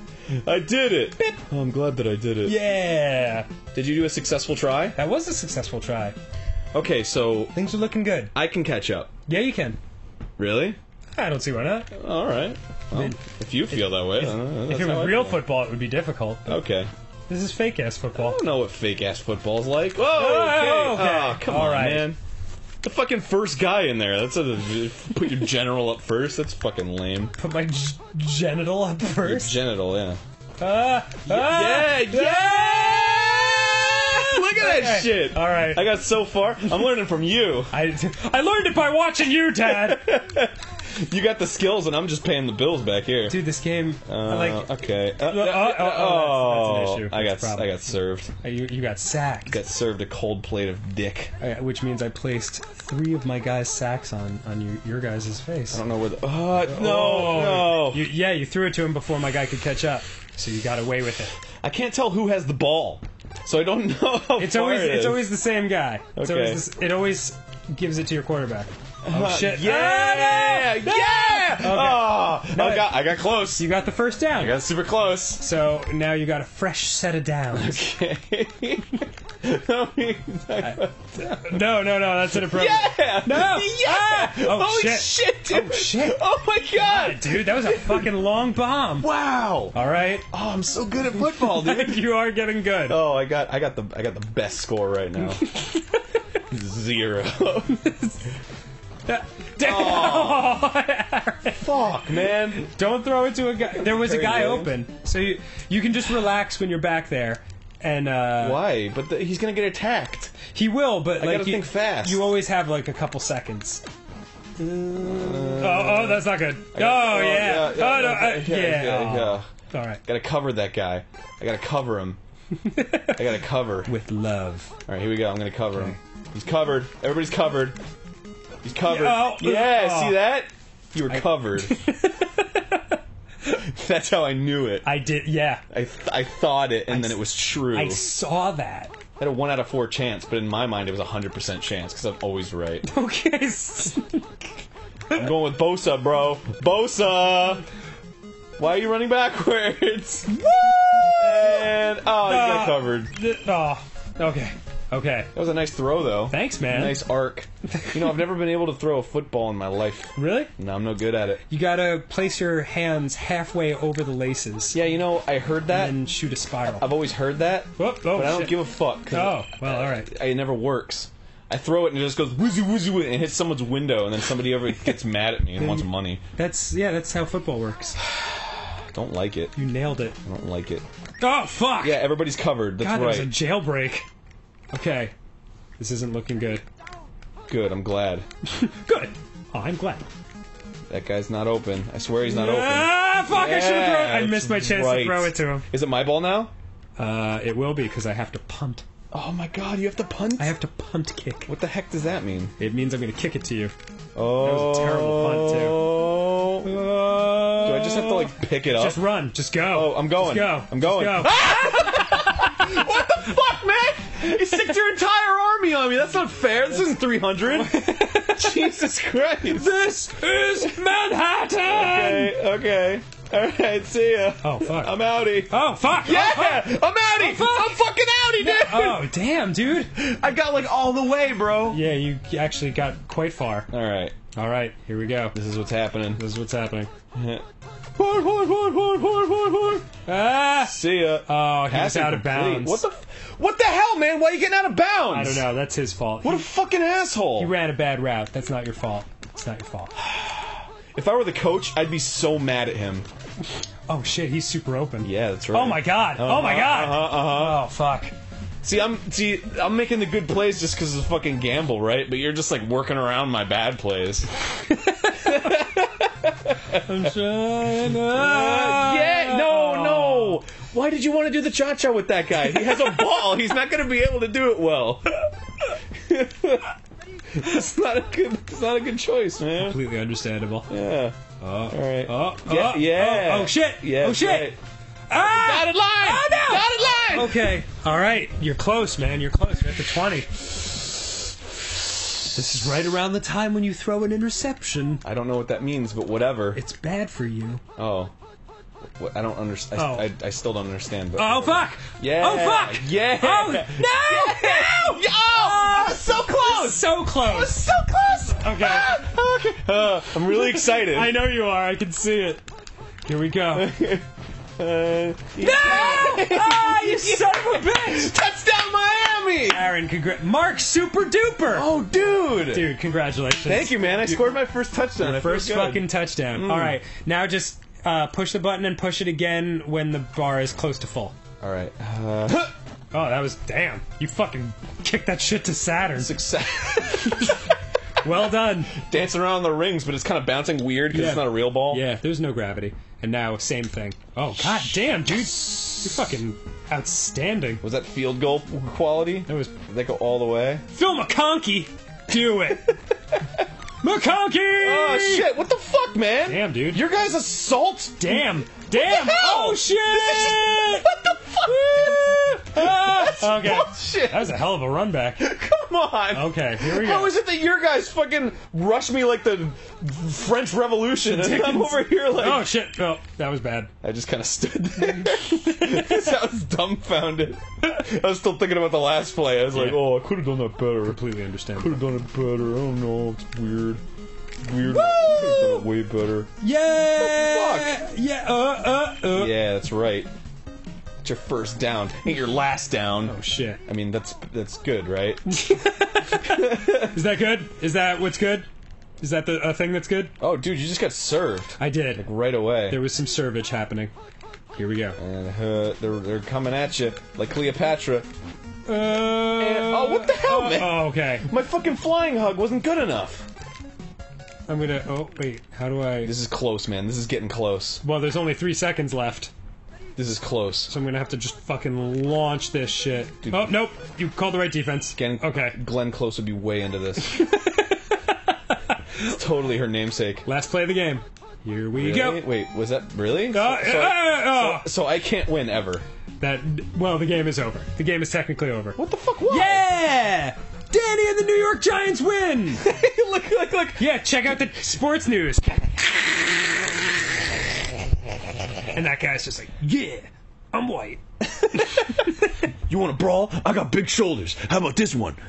I did it. Oh, I'm glad that I did it.
yeah,
Did you do a successful try?
that was a successful try.
Okay, so
Things are looking good.
I can catch up.
Yeah, you can.
Really?
I don't see why not.
All right. Well,
mean,
if you feel that way, uh,
If
that's
it
how
was real
feel.
football, it would be difficult.
Okay.
This is fake ass football.
I
football.
don't know what fake ass football's like. Whoa,
Oh,
okay.
okay.
Oh, come
All
on,
right.
man. The fucking first guy in there. That's a put your general up first. That's fucking lame.
Put my g- genital up
Your
first.
genital, yeah.
Ah, ah,
yeah, yeah! yeah! Look at that shit.
All right.
I got so far. I'm learning from you.
I, I learned it by watching you, Dad. (laughs)
You got the skills, and I'm just paying the bills back here.
Dude, this game, I
Uh,
like.
okay. Uh,
oh, oh, oh, that's- that's an issue.
I got. I got served.
uh, You, you got sacked.
Got served a cold plate of dick.
Uh, which means I placed three of my guys' sacks on on you, your guys' face.
I don't know where the. Uh, no,
Oh,
no.
You, yeah, you threw it to him before my guy could catch up, so you got away with it.
I can't tell who has the ball, so I don't (laughs) know.
It's always
it
it's always the same guy. It's
Okay.
always this, it always gives it to your quarterback. Oh
Uh,
shit!
Yeah,
Ah, no!
yeah. Oh,
No,
I got I got close.
You got the first down.
I got super close.
So now you got a fresh set of downs.
Okay. (laughs) I mean,
No, no, no, that's inappropriate.
yeah.
No.
Yeah.
Ah! Oh,
Holy
shit.
dude.
Oh, shit.
Oh my god.
Dude, that was a fucking long bomb.
Wow.
All right,
Oh, I'm so good at football, (laughs) dude.
you are getting good.
Oh, I got I got the I got the best score right now. (laughs) Zero. (laughs) Fuck, man.
Don't throw it to a guy. There was a guy open, so you you can just relax when you're back there, and uh,
Why? But the, he's gonna get attacked.
he will. But like
gotta
you,
think fast.
You always have like a couple seconds. oh, oh, that's not good. Oh,
Oh,
yeah.
yeah,
Oh no,
yeah,
uh,
yeah,
yeah.
yeah,
oh.
yeah.
All right.
Gotta cover that guy. I gotta cover him. (laughs) I gotta cover.
With love.
All right, here we go. I'm gonna cover him. He's covered. Everybody's covered. He's covered.
Oh,
yeah,
oh.
see that? You were covered. (laughs) (laughs) That's how I knew it.
I did. Yeah.
I, th- I thought it, and then it was true.
I saw that.
I had a one out of four chance, but in my mind it was a hundred percent chance because I'm always right. (laughs)
Okay.
I'm going with Bosa, bro. Bosa. Why are you running backwards? And oh, you got
Uh,
covered.
oh. Okay. Okay.
That was a nice throw, though.
Thanks, man.
Nice arc. You know, I've never been able to throw a football in my life.
Really?
No, I'm no good at it.
You gotta place your hands halfway over the laces.
Yeah, you know, I heard that.
And shoot a spiral.
I've always heard that,
Whoop, oh,
but I don't
shit.
give a fuck.
Oh, well, all right.
It, it never works. I throw it and it just goes woozy woozy woozy and hits someone's window, and then somebody ever (laughs) gets mad at me and wants money.
That's yeah. That's how football works. (sighs)
Don't like it.
You nailed it.
I don't like it.
Oh fuck!
Yeah, everybody's covered. That's
God, that was a jailbreak. Okay, this isn't looking good.
Good. I'm glad. (laughs)
Good. Oh, I'm glad.
That guy's not open. I swear he's not open.
Ah, fuck! I should have thrown. I missed my chance
right.
to throw it to him.
Is it my ball now?
Uh, it will be because I have to punt.
Oh my god, you have to punt?
I have to punt kick.
What the heck does that mean?
It means I'm going to kick it to you.
Oh.
That was a terrible punt, too.
Do
Do
I just have to like pick it up?
Just run. Just go.
Oh, I'm going.
Just go.
I'm going.
Just go. (laughs)
what the fuck, man? You stick your entire army on me. That's not fair. This isn't 300. (laughs) Jesus Christ.
this is Manhattan.
Okay, okay. Alright, see ya.
Oh fuck.
I'm outie.
oh fuck.
Yeah!
Oh, fuck.
I'm outie!
Oh, fuck.
I'm fucking outie, dude!
Oh damn, dude.
I got like all the way, bro.
Yeah, you actually got quite far.
Alright,
All right, here we go.
this is what's happening.
This is what's happening. (laughs)
Horn, horn, horn, horn, horn, horn, horn.
Ah!
See ya.
Oh, he was
Pass
out of
incomplete.
bounds.
What the? F- what the hell, man? Why are you getting out of bounds?
I don't know. That's his fault.
What a fucking asshole!
he ran a bad route. That's not your fault. It's not your fault. (sighs)
if I were the coach, I'd be so mad at him.
Oh shit, he's super open.
Yeah, that's right.
Oh my god. Oh my god.
Uh-huh, uh-huh.
Oh fuck.
See, I'm see, I'm making the good plays just because it's a fucking gamble, right? But you're just like working around my bad plays. (laughs) (laughs)
I'm trying. (laughs)
yeah, no, no. Why did you want to do the cha cha with that guy? He has a (laughs) ball. He's not going to be able to do it well. (laughs) it's not a good. It's not a good choice, man.
Completely understandable.
Yeah.
Oh.
All right.
Oh,
Yeah,
oh,
yeah.
Oh, oh shit.
Yeah,
oh shit.
right.
Ah!
Dotted line.
Oh, no!
Dotted line.
Okay. All right. You're close, man. You're close. You're at the 20. This is right around the time when you throw an interception.
I don't know what that means, but whatever.
It's bad for you.
Oh. What, I don't understand.
Oh.
I, I, I still don't understand. But
Oh fuck!
Yeah.
Oh fuck!
Yeah.
Oh no! No! (laughs)
Yeah, oh, I so close.
So close.
so close.
Okay.
Ah, okay. (laughs) Uh, I'm really excited.
I know you are. I can see it. Here we go. (laughs)
Uh,
No! Ah, you son of a bitch!
touchdown, Miami!
Aaron, congr- Mark, super duper.
Oh, dude.
Dude, congratulations.
Thank you, man. I scored my first touchdown. I feel
First
good.
fucking touchdown. All right, now just uh, push the button and push it again when the bar is close to full.
All right. Uh, (laughs)
Oh, that was damn. You fucking kicked that shit to Saturn.
success. (laughs)
Well done.
Dancing around the rings, but it's kind of bouncing weird because
Yeah.
it's not a real ball.
Yeah, there's no gravity. And now, same thing. Oh, god damn, dude. You're fucking outstanding.
Was that field goal quality?
That was
Did that go all the way?
Phil McConkey. Do it. (laughs) McConkey!
Oh shit! What the fuck, man?
Damn, dude.
Your guys' assault.
Damn. Damn. Oh, shit!
What the fuck? (laughs)
Ah, okay.
Bullshit.
That was a hell of a run back.
Come on.
Okay, here we go.
How is it that your guys fucking rush me like the French Revolution, and (laughs) I'm over here like
Oh, shit. Oh, that was bad.
I just kind of stood there. (laughs) I was dumbfounded. I was still thinking about the last play. I was like,
Yeah.
oh, I could have done that better.
Completely understand.
Could have done it better. I don't know. It's weird. Weird. Could have done it way better.
Yeah! Yeah, uh, uh, uh.
Yeah, that's right. It's your first down. Ain't (laughs) your last down.
Oh, shit.
I mean, that's that's good, right? (laughs)
Is that good? Is that what's good? Is that the a thing that's good?
oh, dude, you just got served
I did.
right away.
There was some servage happening. Here we go.
and uh, they're they're coming at you like Cleopatra.
Uh,
oh, what the hell, man?
Oh, okay.
My fucking flying hug wasn't good enough.
I'm gonna. Oh, wait. How do I.
This is close, man. This is getting close.
Well, there's only three seconds left,
This is close.
so I'm gonna have to just fucking launch this shit. Oh, nope. You called the right defense. Okay.
Glenn Close would be way into this. it's (laughs) (laughs) totally her namesake.
Last play of the game. Here we
Really?
go.
Wait, was that really?
Uh,
so, so,
uh, uh,
so I can't win ever.
that. Well, the game is over. The game is technically over.
What the fuck? Why?
Yeah! Danny and the New York Giants win! (laughs)
look, look, look.
yeah, check out the sports news. And that guy's just like, yeah, I'm white. (laughs)
You want a brawl? I got big shoulders. How about this one? (laughs)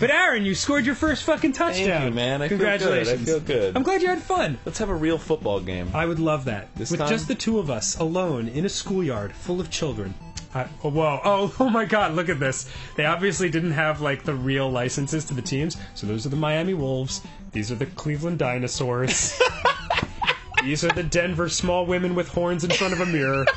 But Aaron, you scored your first fucking touchdown.
Thank you, man. I
Congratulations.
feel good. I feel good.
I'm glad you had fun.
Let's have a real football game.
I would love that.
This
With
time?
just the two of us, alone, in a schoolyard full of children. I, oh, whoa. Oh, (laughs) oh my god, look at this. They obviously didn't have, like, the real licenses to the teams. So those are the Miami Wolves. These are the Cleveland Dinosaurs. (laughs) These are the Denver small women with horns in front of a mirror. (laughs)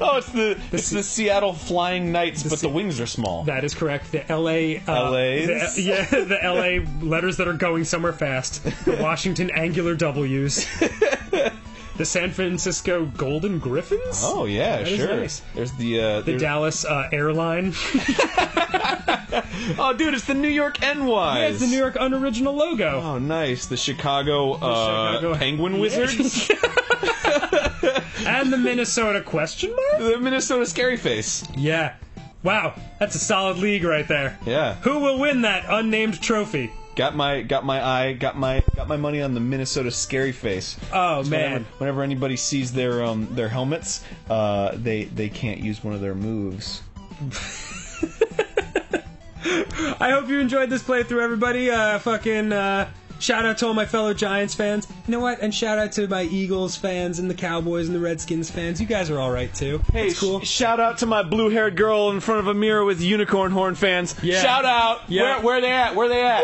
Oh, it's the it's the Seattle Flying Knights, but
Se-
the wings are small.
That is correct. The LA. Uh,
LAs?
the- yeah, the LA letters that are going somewhere fast. The Washington angular W's. The San Francisco Golden Griffins.
Oh yeah,
That
sure.
nice.
There's the uh,
The
there's-
Dallas uh, airline. (laughs)
oh, dude, it's the New York NYs.
It's the New York unoriginal logo.
Oh, nice. The Chicago, uh,
Chicago-
Penguin Wizards. (laughs)
and the Minnesota question mark.
the Minnesota Scary Face.
Yeah. Wow, that's a solid league right there.
Yeah.
Who will win that unnamed trophy?
Got my got my eye got my got my money on the Minnesota Scary Face.
Oh
Whenever,
man.
whenever anybody sees their um their helmets, uh, they they can't use one of their moves. (laughs)
I hope you enjoyed this playthrough, everybody. Uh, fucking uh, shout out to all my fellow Giants fans. You know what? And shout out to my Eagles fans and the Cowboys and the Redskins fans. You guys are all right too.
Hey,
It's cool.
sh- shout out to my blue-haired girl in front of a mirror with unicorn horn fans.
Yeah.
Shout out.
Yeah.
Where where they at? Where they at?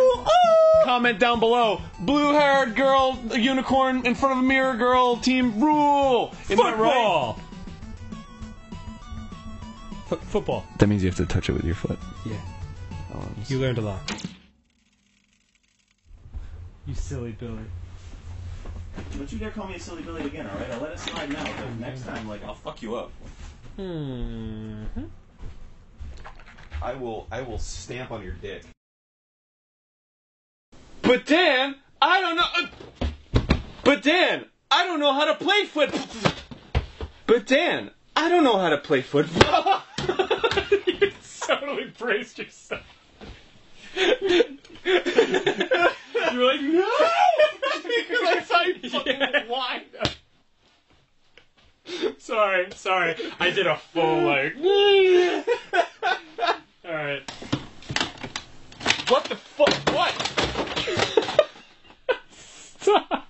Comment down below. Blue-haired girl, unicorn in front of a mirror girl, team rule. Isn't that right?
Football. F- football.
That means you have to touch it with your foot.
Yeah. You learned a lot. You silly Billy.
Don't you dare call me a silly Billy again, alright? I'll let it slide now, but next time, like, I'll fuck you up.
Hmm.
I will, I will stamp on your dick. But Dan, I don't know. uh, But Dan, I don't know how to play foot. But Dan, I don't know how to play football. (laughs)
you totally braced yourself. (laughs) you were like, no!
Because (laughs) I like so (laughs) fucking yeah. wide.
sorry, sorry. I did a full like. (laughs) Alright.
What the fuck? What?
Stop.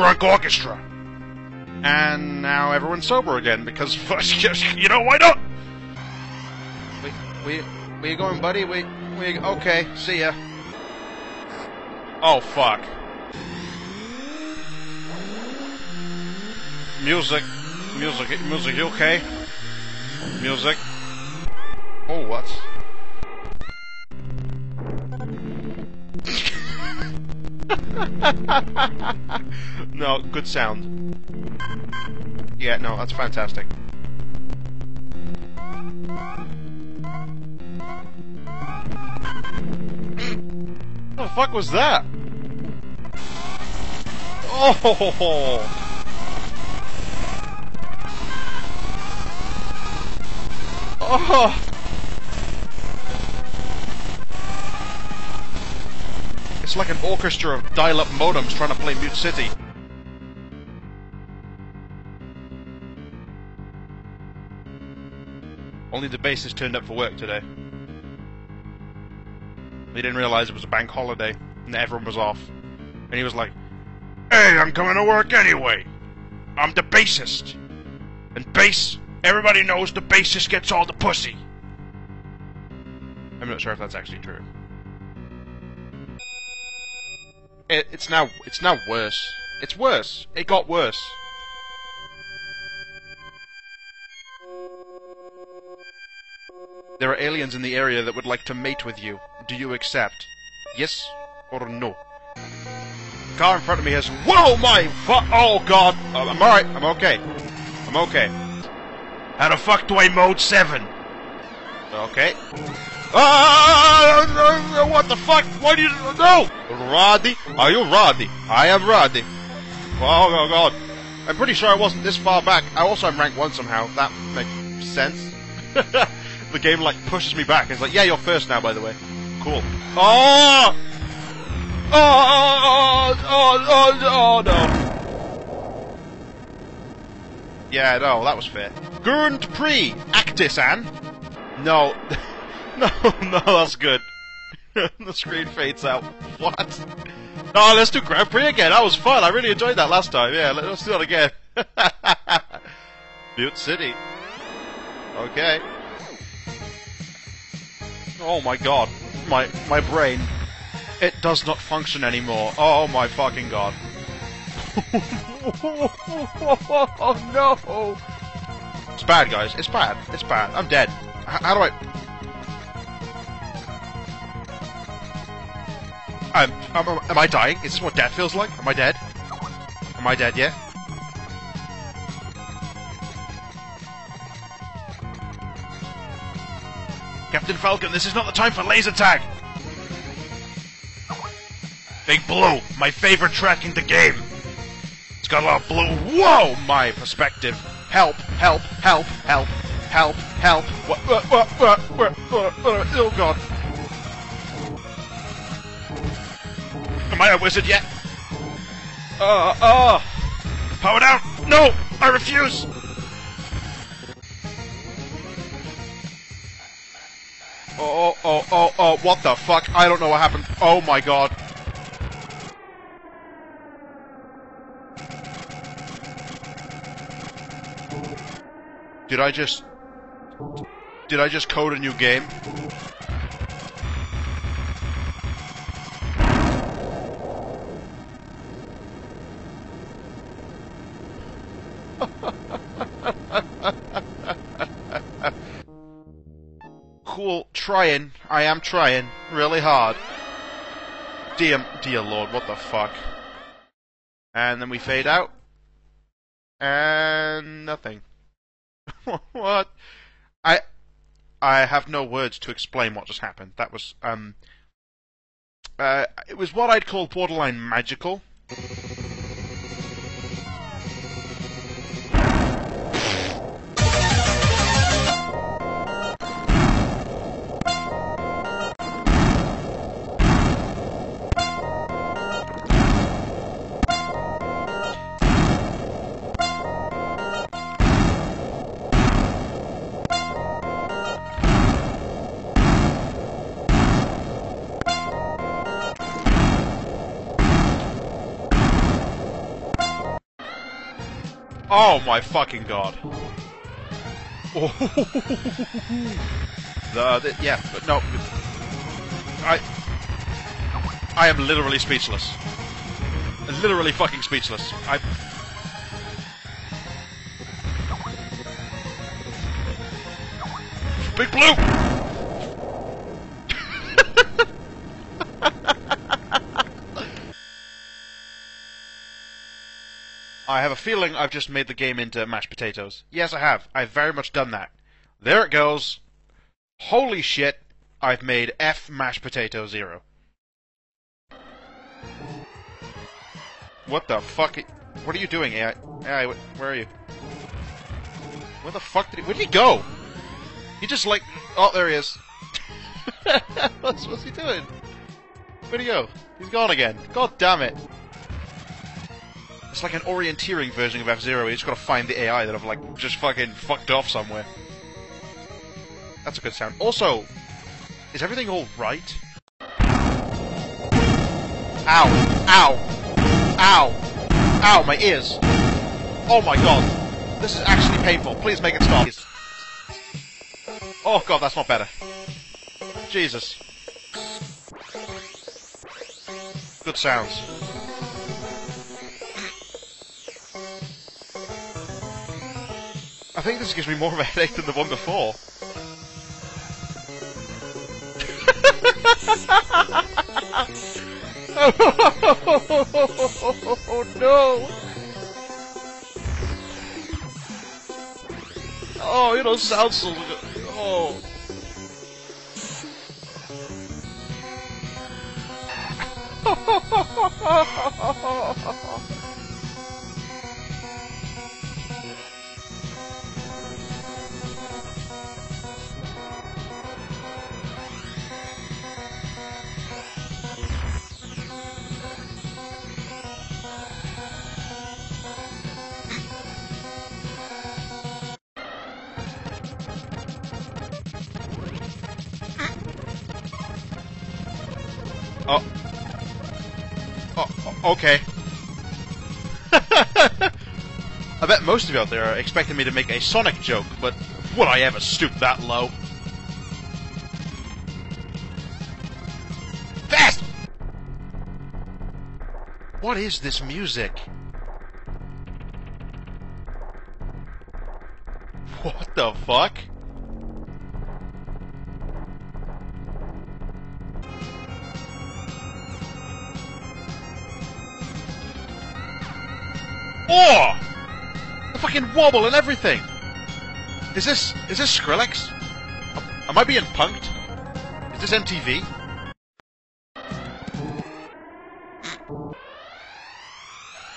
Drunk orchestra. And now everyone's sober again because, (laughs) you know, why not?
We, we, where you going, buddy? We, we, okay, see ya.
Oh, fuck. Music. Music. Music, you okay? Music.
Oh, what? (laughs)
No, good sound. Yeah, no, that's fantastic. What the fuck was that? Oh! (laughs) Oh! It's like an orchestra of dial-up modems trying to play Mute City. Only the bassist turned up for work today. He didn't realize it was a bank holiday and everyone was off. And he was like, Hey, I'm coming to work anyway. I'm the bassist. And bass, everybody knows the bassist gets all the pussy. I'm not sure if that's actually true. It, it's now it's now worse. It's worse. It got worse. There are aliens in the area that would like to mate with you. Do you accept? Yes or no? The Car in front of me has. Whoa, my fu- Oh god! Uh, I'm alright. I'm okay. I'm okay. How the fuck do I mode seven? Okay. Ah! ah, ah, ah what the fuck? Why do you no? Roddy, are you Roddy? I am Roddy. Oh, oh god. I'm pretty sure I wasn't this far back. I also am rank one somehow. That makes sense. (laughs) the game like pushes me back. It's like, yeah, you're first now, by the way. Cool. Oh! Oh! Oh! Oh! Oh! oh, oh, oh no. Yeah, no, that was fair. Grand Prix, Actisan. No, (laughs) no, no, that's good. (laughs) the screen fades out. What? No, let's do Grand Prix again. That was fun. I really enjoyed that last time. Yeah, let- let's do it again. (laughs) Mute City. Okay. Oh my god. My my brain. It does not function anymore. Oh my fucking god. (laughs) oh no! It's bad, guys. It's bad. It's bad. I'm dead. H- how do I? I'm, am am I dying? Is this what death feels like? Am I dead? Am I dead yet? Captain Falcon, this is not the time for laser tag! Big Blue, my favorite track in the game! It's got a lot of blue. Whoa! My perspective. Help, help, help, help, help, help. What, what, what, what, what, what, oh god. Am I a wizard yet? Uh, uh. Power down! No! I refuse! Oh, oh, oh, oh, oh, what the fuck? I don't know what happened. Oh my god. Did I just... Did I just code a new game? (laughs) cool, trying. I am trying. Really hard. Dear, dear lord, what the fuck? And then we fade out. And nothing. (laughs) what? I I have no words to explain what just happened. That was um uh, it was what I'd call borderline magical. Oh my fucking god. Oh. (laughs) the, the, yeah, but no. I. I am literally speechless. Literally fucking speechless. I. Big Blue! I have a feeling I've just made the game into mashed potatoes. Yes, I have. I've very much done that. There it goes. Holy shit, I've made F mashed potato zero. What the fuck? What are you doing, AI? AI, where are you? Where the fuck did he? Where did he go? He just like, oh, there he is. (laughs) what's, what's he doing? Where'd he go? He's gone again. God damn it. It's like an orienteering version of F-Zero, you just gotta find the AI that have, like, just fucking fucked off somewhere. That's a good sound. Also, is everything alright? Ow! Ow! Ow! Ow, my ears! Oh my god! This is actually painful. Please make it stop. Oh god, that's not better. Jesus. Good sounds. I think this gives me more of a headache than the one before. oh (laughs) no! Oh, you don't sound so good. Oh. (laughs) okay. (laughs) I bet most of you out there are expecting me to make a Sonic joke, but would I ever stoop that low? Fast! What is this music? What the fuck? Oh! The fucking wobble and everything! Is this is this Skrillex? Am I being punked?
Is this MTV?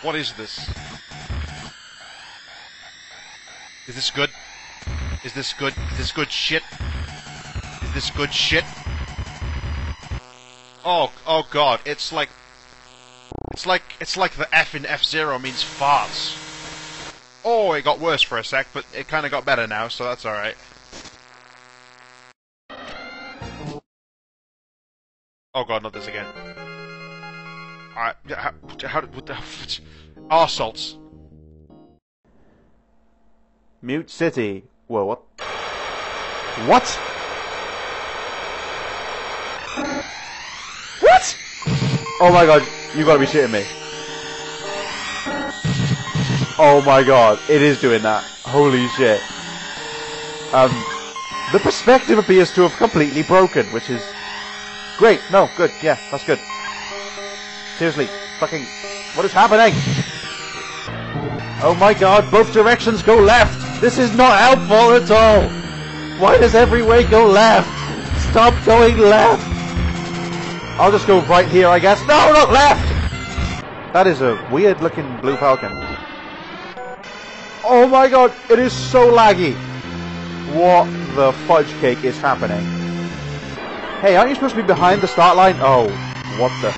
What is this? Is this good? Is this good? Is this good shit? Is this good shit? Oh, oh god, it's like... It's like, it's like the F in F-Zero means farts. Oh, it got worse for a sec, but it kinda got better now, so that's alright. Oh god, not this again. Alright, how, how, what the... (laughs) Arsalts.
Mute City. Whoa, what? What? What? Oh my god, you gotta be shitting me. Oh my god, it is doing that. Holy shit. Um, the perspective appears to have completely broken, which is great. No, good. Yeah, that's good. Seriously, fucking, what is happening? Oh my god, both directions go left! This is not helpful at all! Why does every way go left? Stop going left! I'll just go right here, I guess. No, not left! That is a weird looking Blue Falcon. Oh my god, it is so laggy! What the fudge cake is happening? Hey, aren't you supposed to be behind the start line? Oh, what the...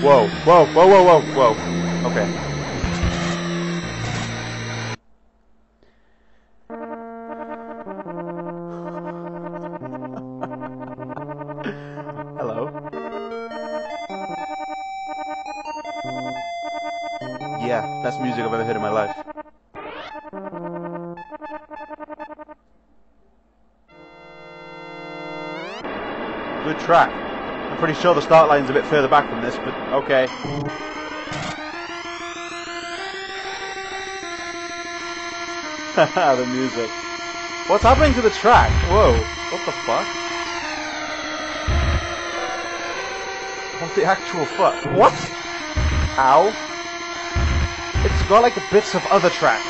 Whoa, whoa, whoa, whoa, whoa, whoa. Okay. Best music I've ever heard in my life. Good track. I'm pretty sure the start line's a bit further back than this, but okay. (laughs) the music. What's happening to the track? Whoa, what the fuck? What the actual fuck? What? How? Got like bits of other tracks.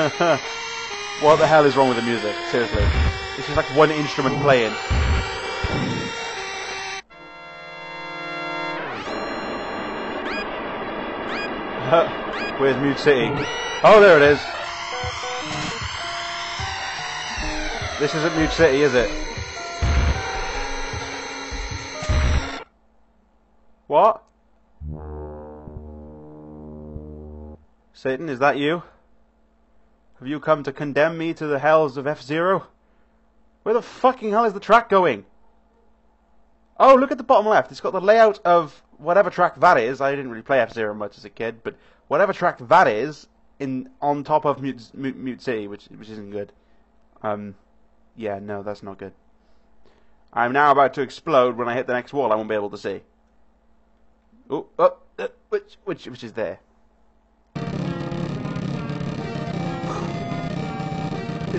(laughs) what the hell is wrong with the music? Seriously. It's just like one instrument playing. (laughs) Where's Mute City? Oh, there it is. This isn't Mute City, is it? Satan, is that you? Have you come to condemn me to the hells of F-Zero? Where the fucking hell is the track going? Oh, look at the bottom left. It's got the layout of whatever track that is. I didn't really play F-Zero much as a kid, but whatever track that is in on top of Mute, Mute, Mute City, which which isn't good. Um, yeah, no, that's not good. I'm now about to explode. When I hit the next wall, I won't be able to see. Oh, oh, uh, which which which is there?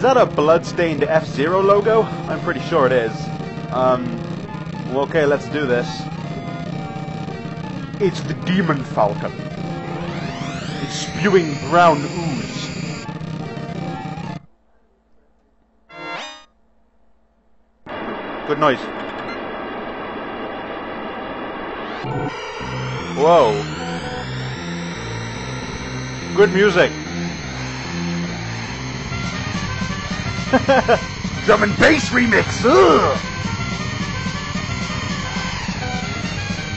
Is that a blood-stained F-Zero logo? I'm pretty sure it is. Um, well, okay, let's do this. It's the Demon Falcon. It's spewing brown ooze. Good noise. Whoa. Good music. Drum and bass remix. Ugh.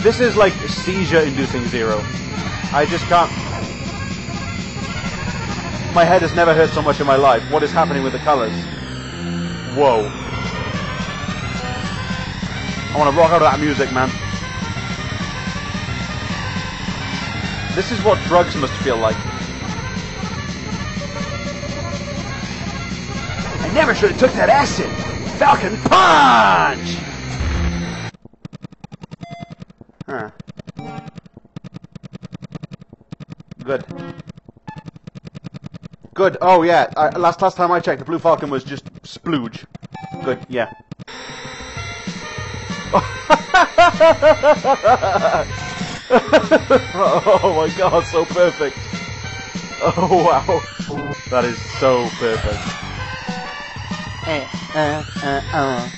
This is like seizure-inducing zero. I just can't. My head has never hurt so much in my life. What is happening with the colors? Whoa. I want to rock out to that music, man. This is what drugs must feel like. Never should have took that acid. Falcon punch. Huh. Good. Good. Oh yeah. Last last time I checked, the Blue Falcon was just splooge. Good. Yeah. (laughs) oh my god, so perfect. Oh wow, that is so perfect. Uh, uh, uh.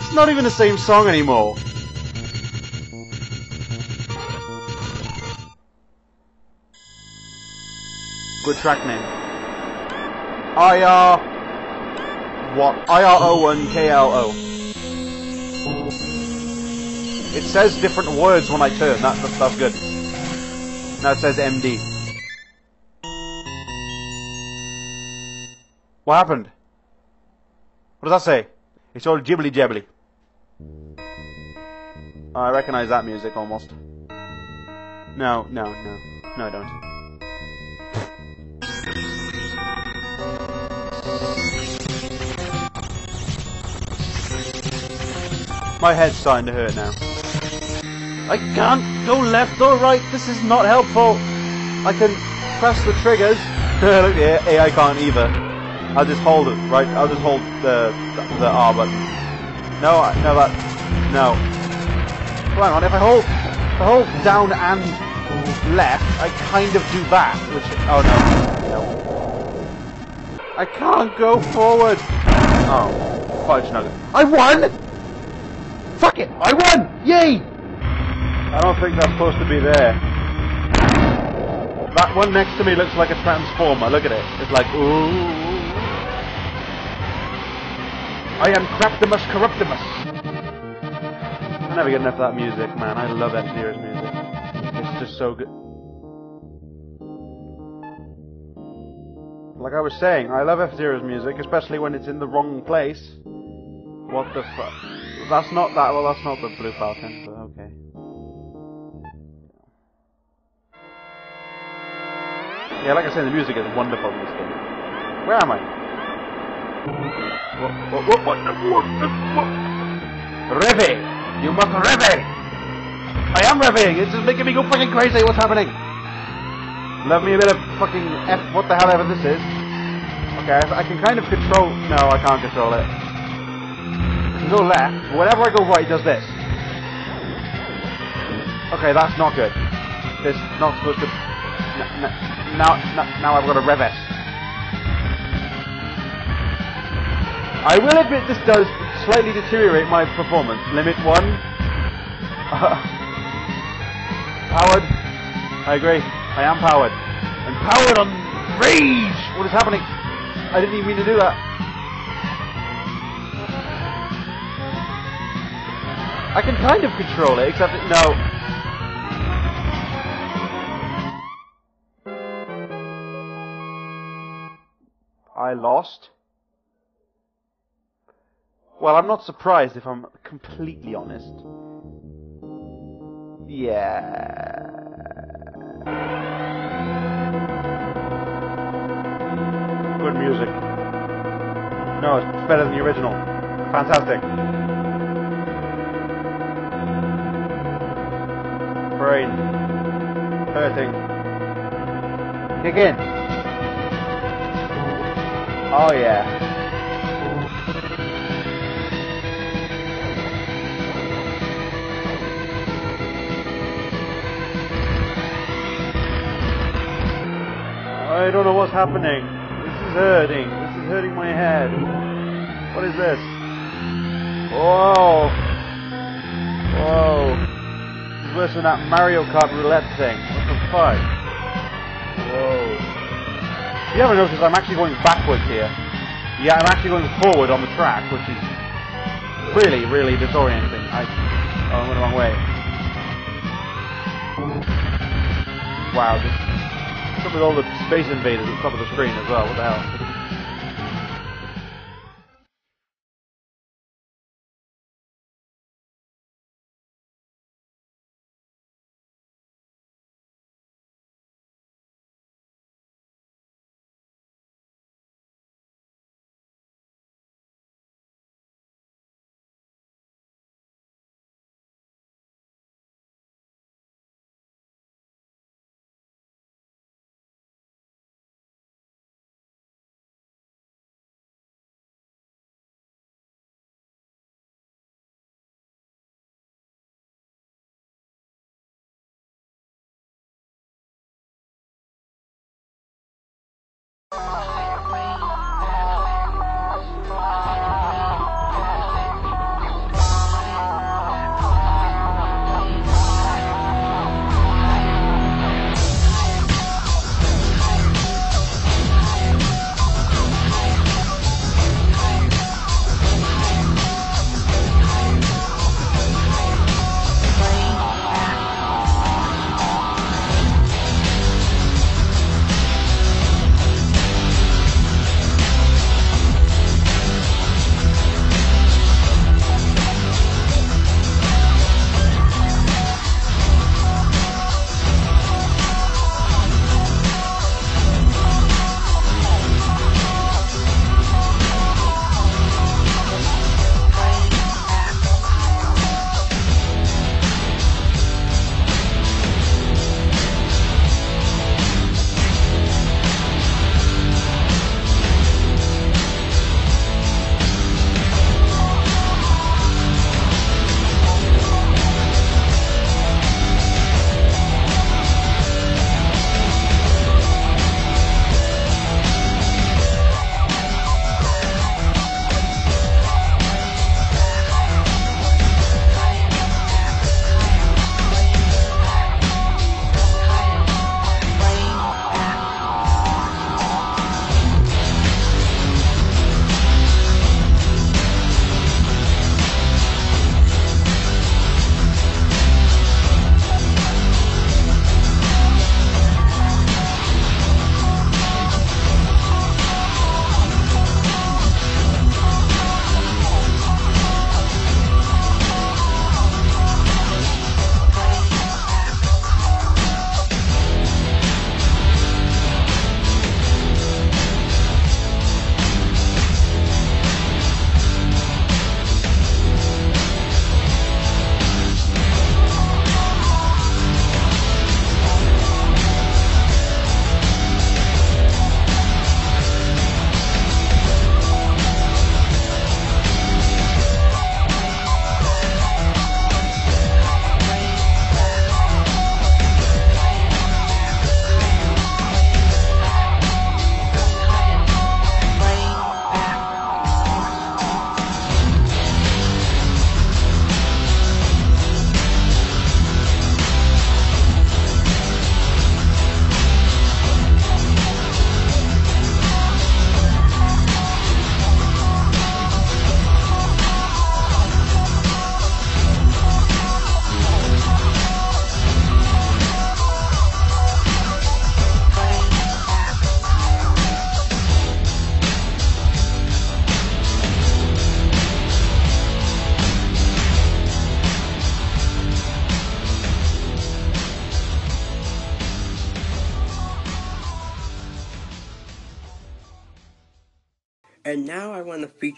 It's not even the same song anymore. Good track name. IR. IR01KLO. It says different words when I turn. That, that, that's good. Now it says MD. What happened? What does that say? It's all jibbly jabbly. I recognize that music almost. No, no, no. No, I don't. My head's starting to hurt now. I can't go left or right. This is not helpful. I can press the triggers. (laughs) Look, the AI can't either. I'll just hold it, right? I'll just hold the the, the R button. No, no, that no. Hang on. If I hold, if I hold down and left, I kind of do that. Which oh no, no. I can't go forward. Oh, fudge nugget. I won. Fuck it! I won! Yay! I don't think that's supposed to be there. That one next to me looks like a transformer. Look at it. It's like, ooh. I am Craptimus Corruptimus. I never get enough of that music, man. I love F-Zero's music. It's just so good. Like I was saying, I love F-Zero's music, especially when it's in the wrong place. What the fuck? That's not that. Well, that's not the Blue Falcon, but okay. Yeah, like I said, the music is wonderful in this game. Where am I? What? What? What? What? what, what? Revy! You must revy! I am revving! It's just making me go fucking crazy. What's happening? Love me a bit of fucking F. What the hell ever this is. Okay, I, I can kind of control. No, I can't control it. Go left. Whenever I go right, it does this. Okay, that's not good. This not supposed to. N- n- now, now I've got a reverse. I will admit this does slightly deteriorate my performance. Limit one. (laughs) powered. I agree. I am powered. I'm powered on rage. What is happening? I didn't even mean to do that. I can kind of control it, except that, no. I lost. Well, I'm not surprised if I'm completely honest. Yeah. Good music. No, it's better than the original. Fantastic. Hurting. Kick in. Oh yeah. I don't know what's happening. This is hurting. This is hurting my head. What is this? Whoa. Whoa. Worse than that Mario Kart roulette thing. What the fuck? Whoa. You ever notice I'm actually going backwards here? Yeah, I'm actually going forward on the track, which is really, really disorienting. I, oh, I went the wrong way. Wow, just with all the space invaders at the top of the screen as well? What the hell?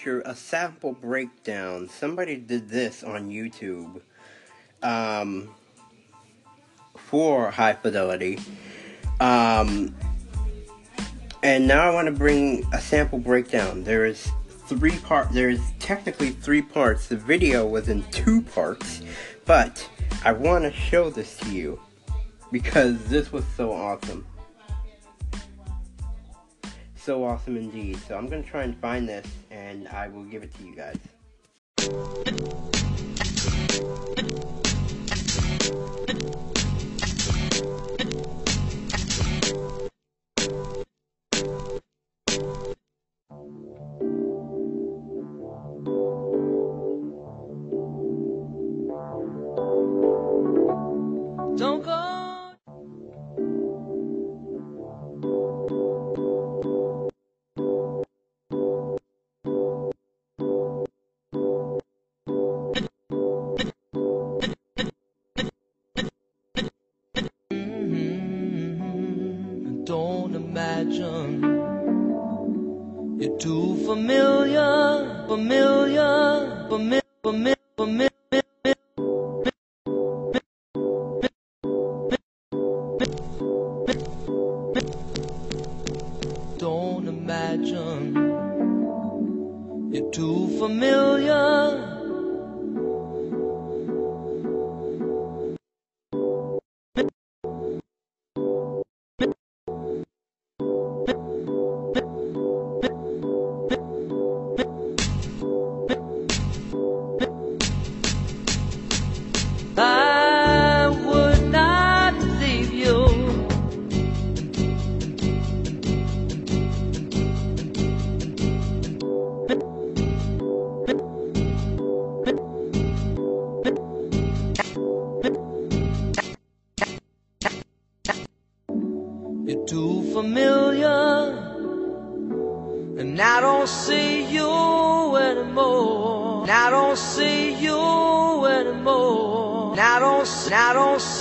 feature a sample breakdown. Somebody did this on YouTube um, for High Fidelity. Um, and now I want to bring a sample breakdown. There is three part. There is technically three parts. The video was in two parts, but I want to show this to you because this was so awesome so awesome indeed. So I'm going to try and find this and I will give it to you guys.
familiar, familiar, familiar. Don't imagine you're too familiar.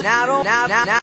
Now, now, now, now.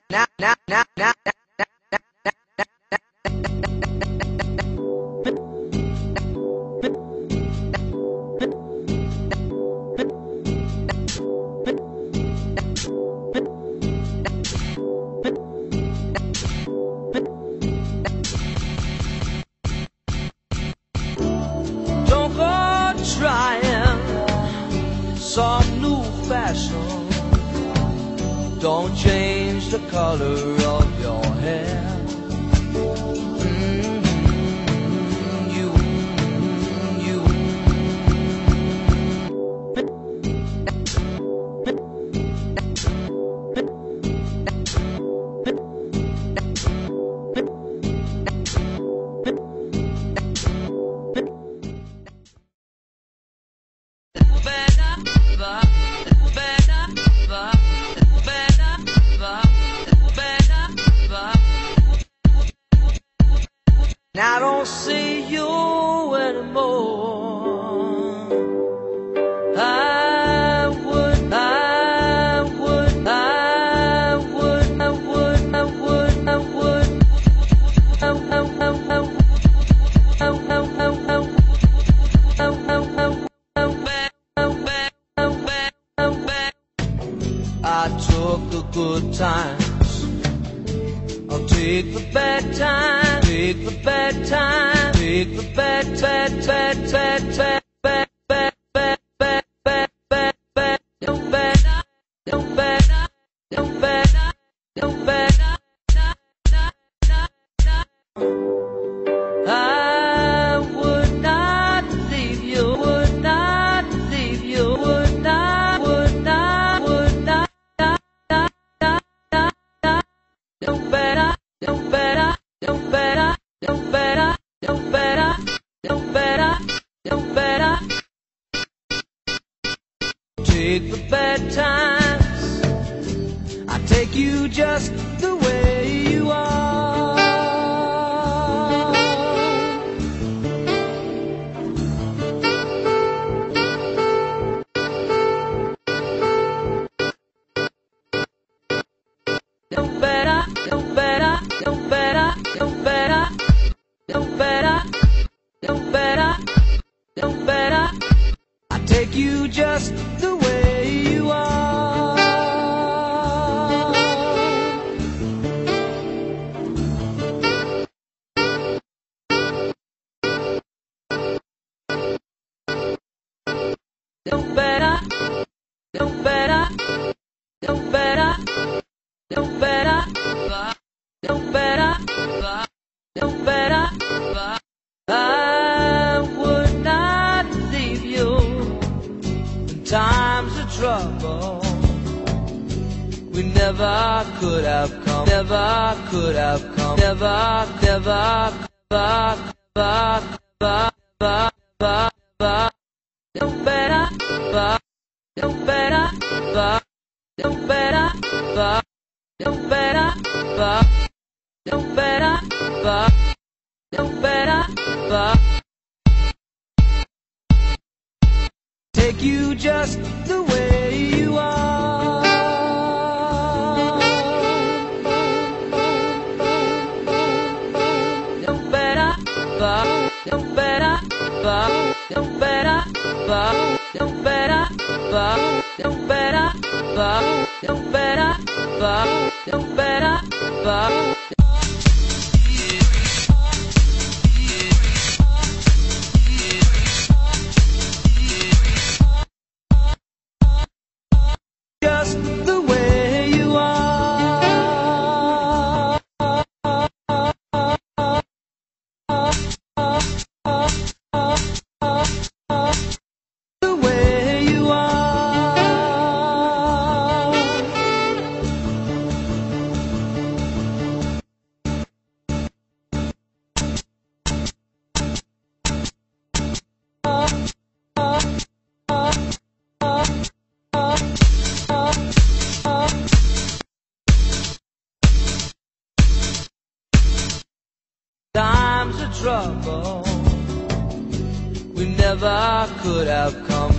Never could have come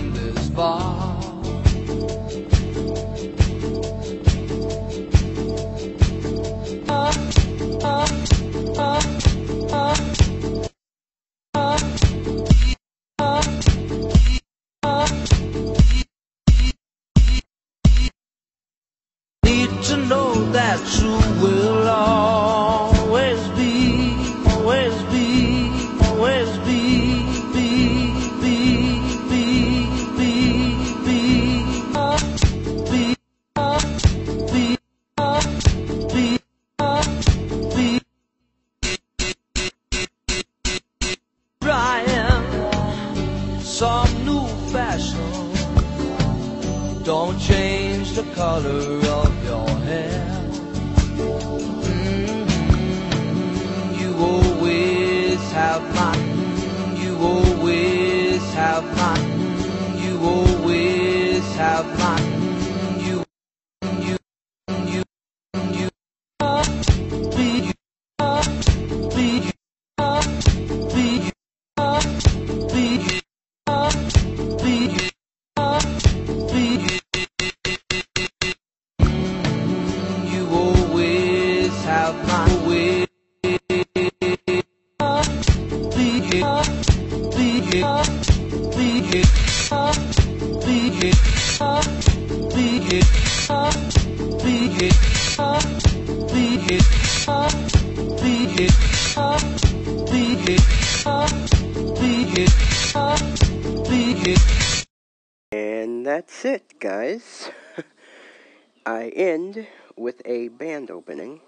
end with a band opening.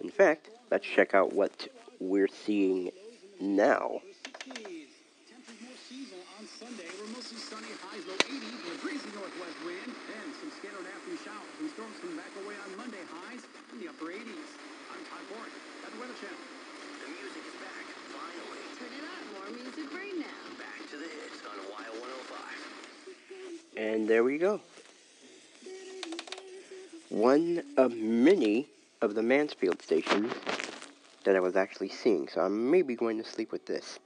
In fact, let's check out what we're seeing now.
Temperatures more seasonal on Sunday. We're mostly sunny, highs low 80s with a breezy northwest wind and some scattered afternoon showers and storms coming back away on Monday. Highs in the upper 80s. I'm Todd Ford at the Weather Channel.
The music is back, finally.
Turn it up. More music right now.
Back to the hits on Y105.
And there we go. One of many of the Mansfield stations that I was actually seeing, so I'm maybe going to sleep with this.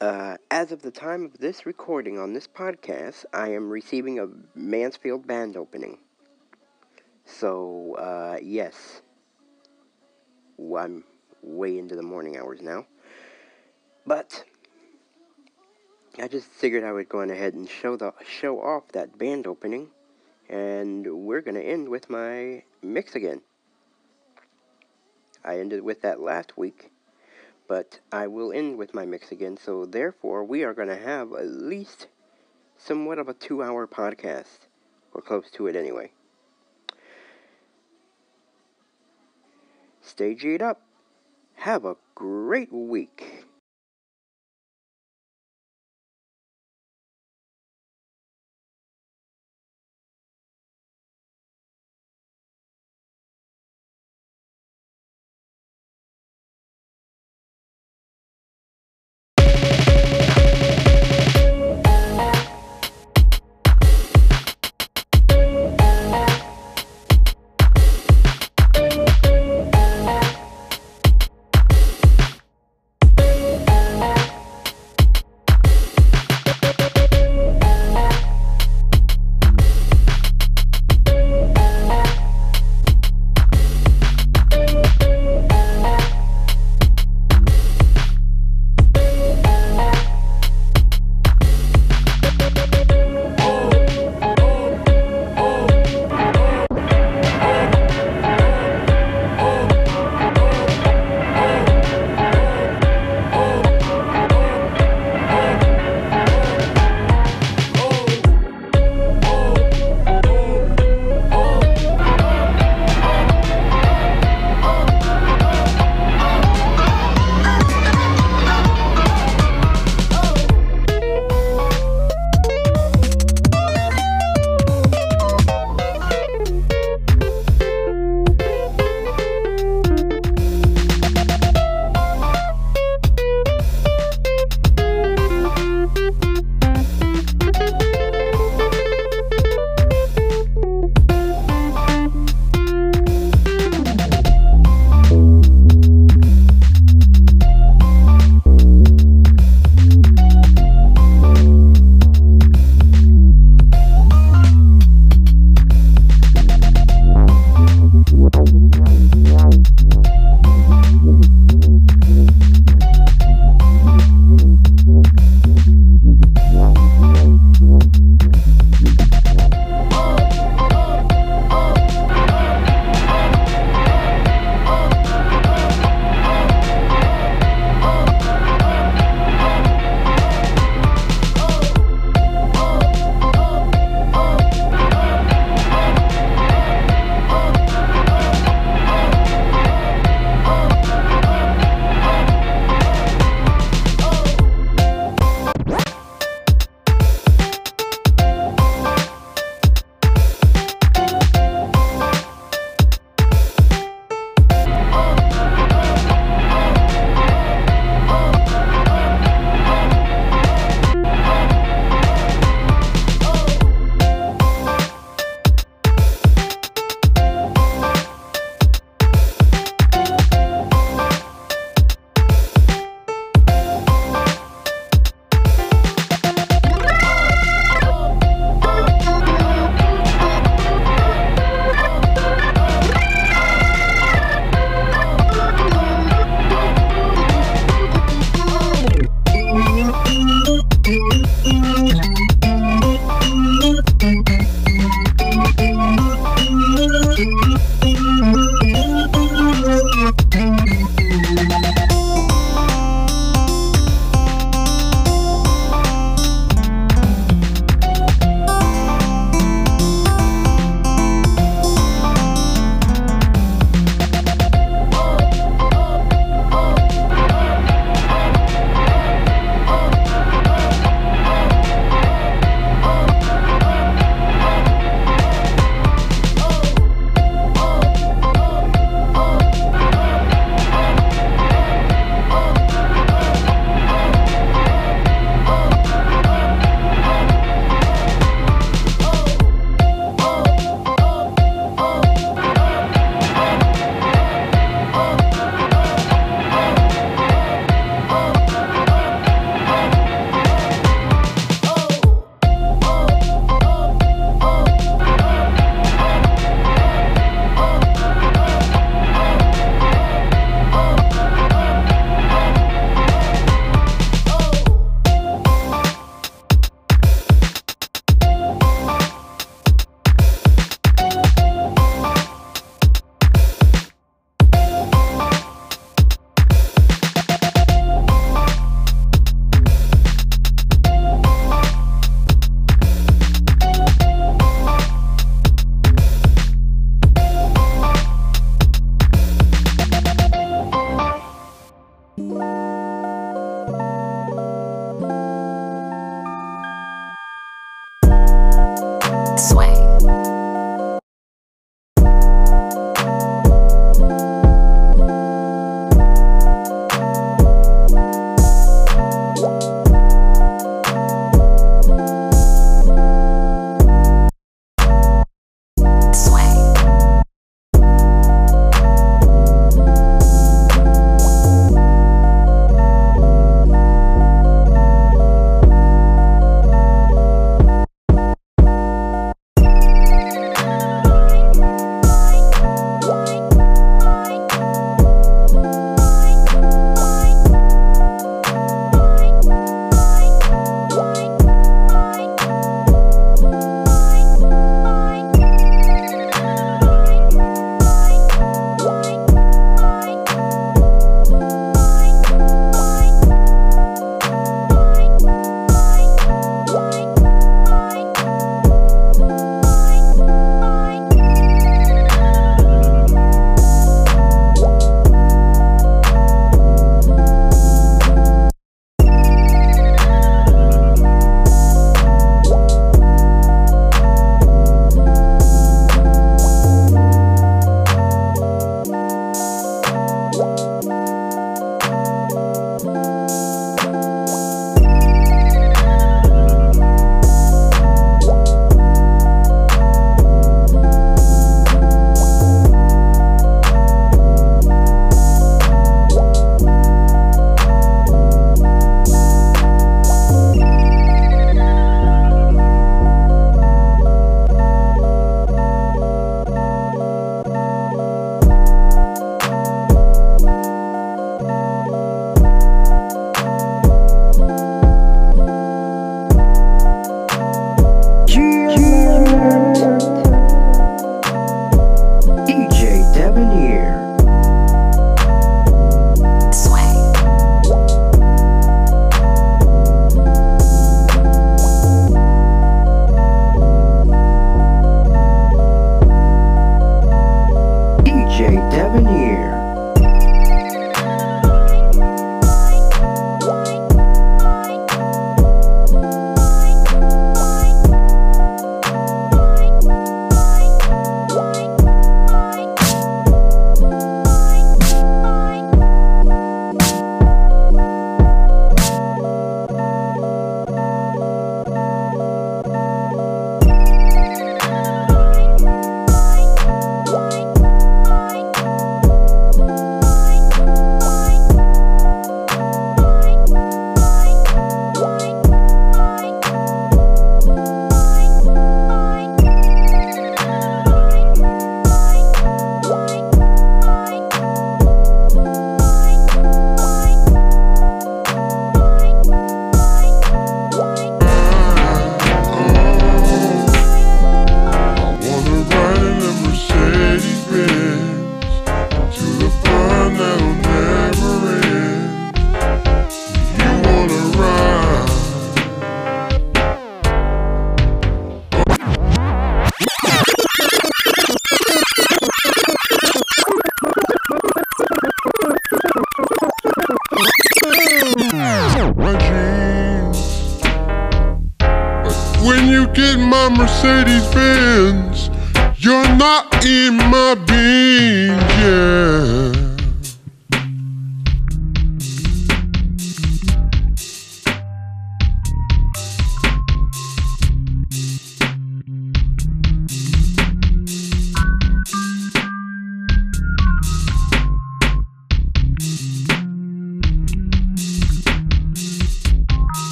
Uh, as of the time of this recording on this podcast, I am receiving a Mansfield band opening. So, uh, yes. Well, I'm way into the morning hours now. But, I just figured I would go on ahead and show the show off that band opening, and we're gonna end with my mix again. I ended with that last week, but I will end with my mix again. So therefore, we are gonna have at least somewhat of a two-hour podcast, or close to it anyway. Stay G'd up. Have a great week.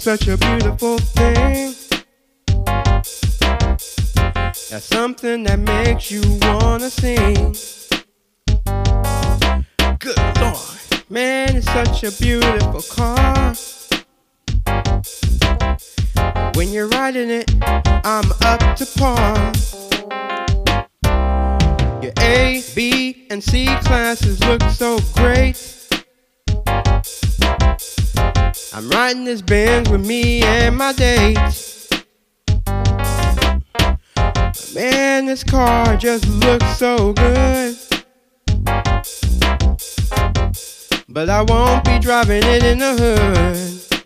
Such a beautiful thing? That's something that makes you wanna sing. Good lord, man, it's such a beautiful car. When you're riding it, I'm up to par. Your A, B, and C classes look so great. I'm riding this Benz with me and my date. Man, this car just looks so good. But I won't be driving it in the hood.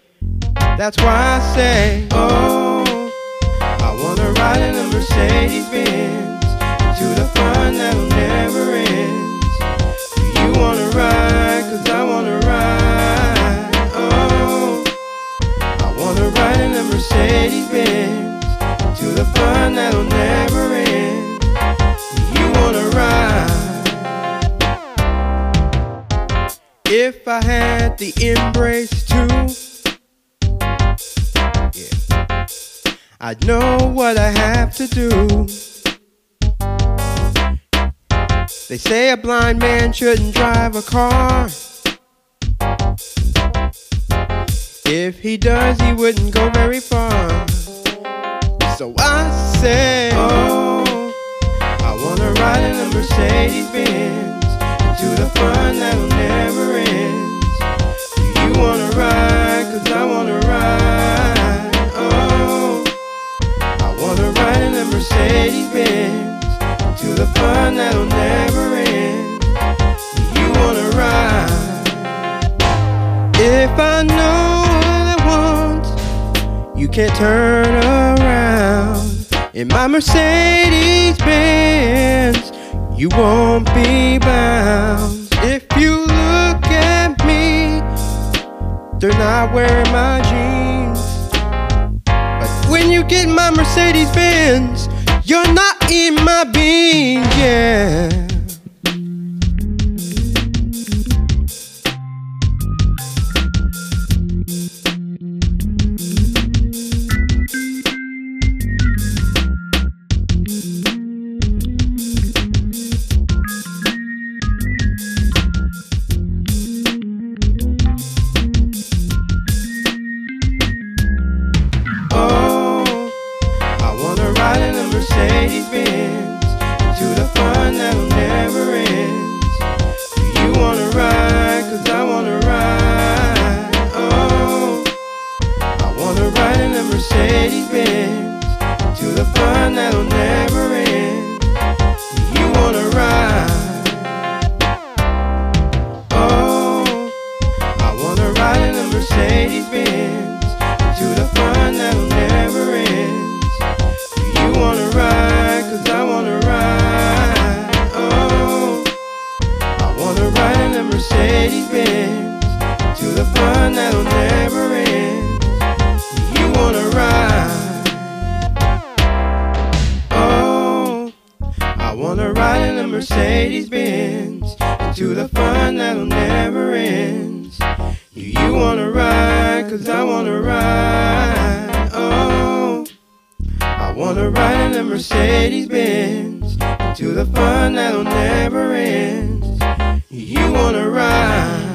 That's why I say, oh, I wanna ride in a Mercedes Benz to the fun that'll never end. You wanna ride? Cause I wanna ride. Mercedes Benz to the fun that'll never end. You wanna ride? If I had the embrace too, yeah, I'd know what I have to do. They say a blind man shouldn't drive a car. If he does, he wouldn't go very far. So I say, Oh, I wanna ride in a Mercedes Benz to the fun that'll never end. Do you wanna ride? Cause I wanna ride. Oh, I wanna ride in a Mercedes Benz to the fun that'll never end. Do you wanna ride? If I know you can't turn around. In my Mercedes Benz, you won't be bound. If you look at me, they're not wearing my jeans. But when you get my Mercedes Benz, you're not in my beans, yeah. the
Mercedes Benz to the fun that'll never end. You wanna ride?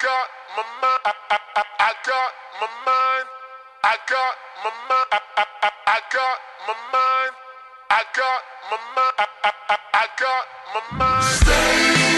got my
mind. I, got my mind. I got my mind. I, got my mind. I got my mind. I, I got my mind. Stay.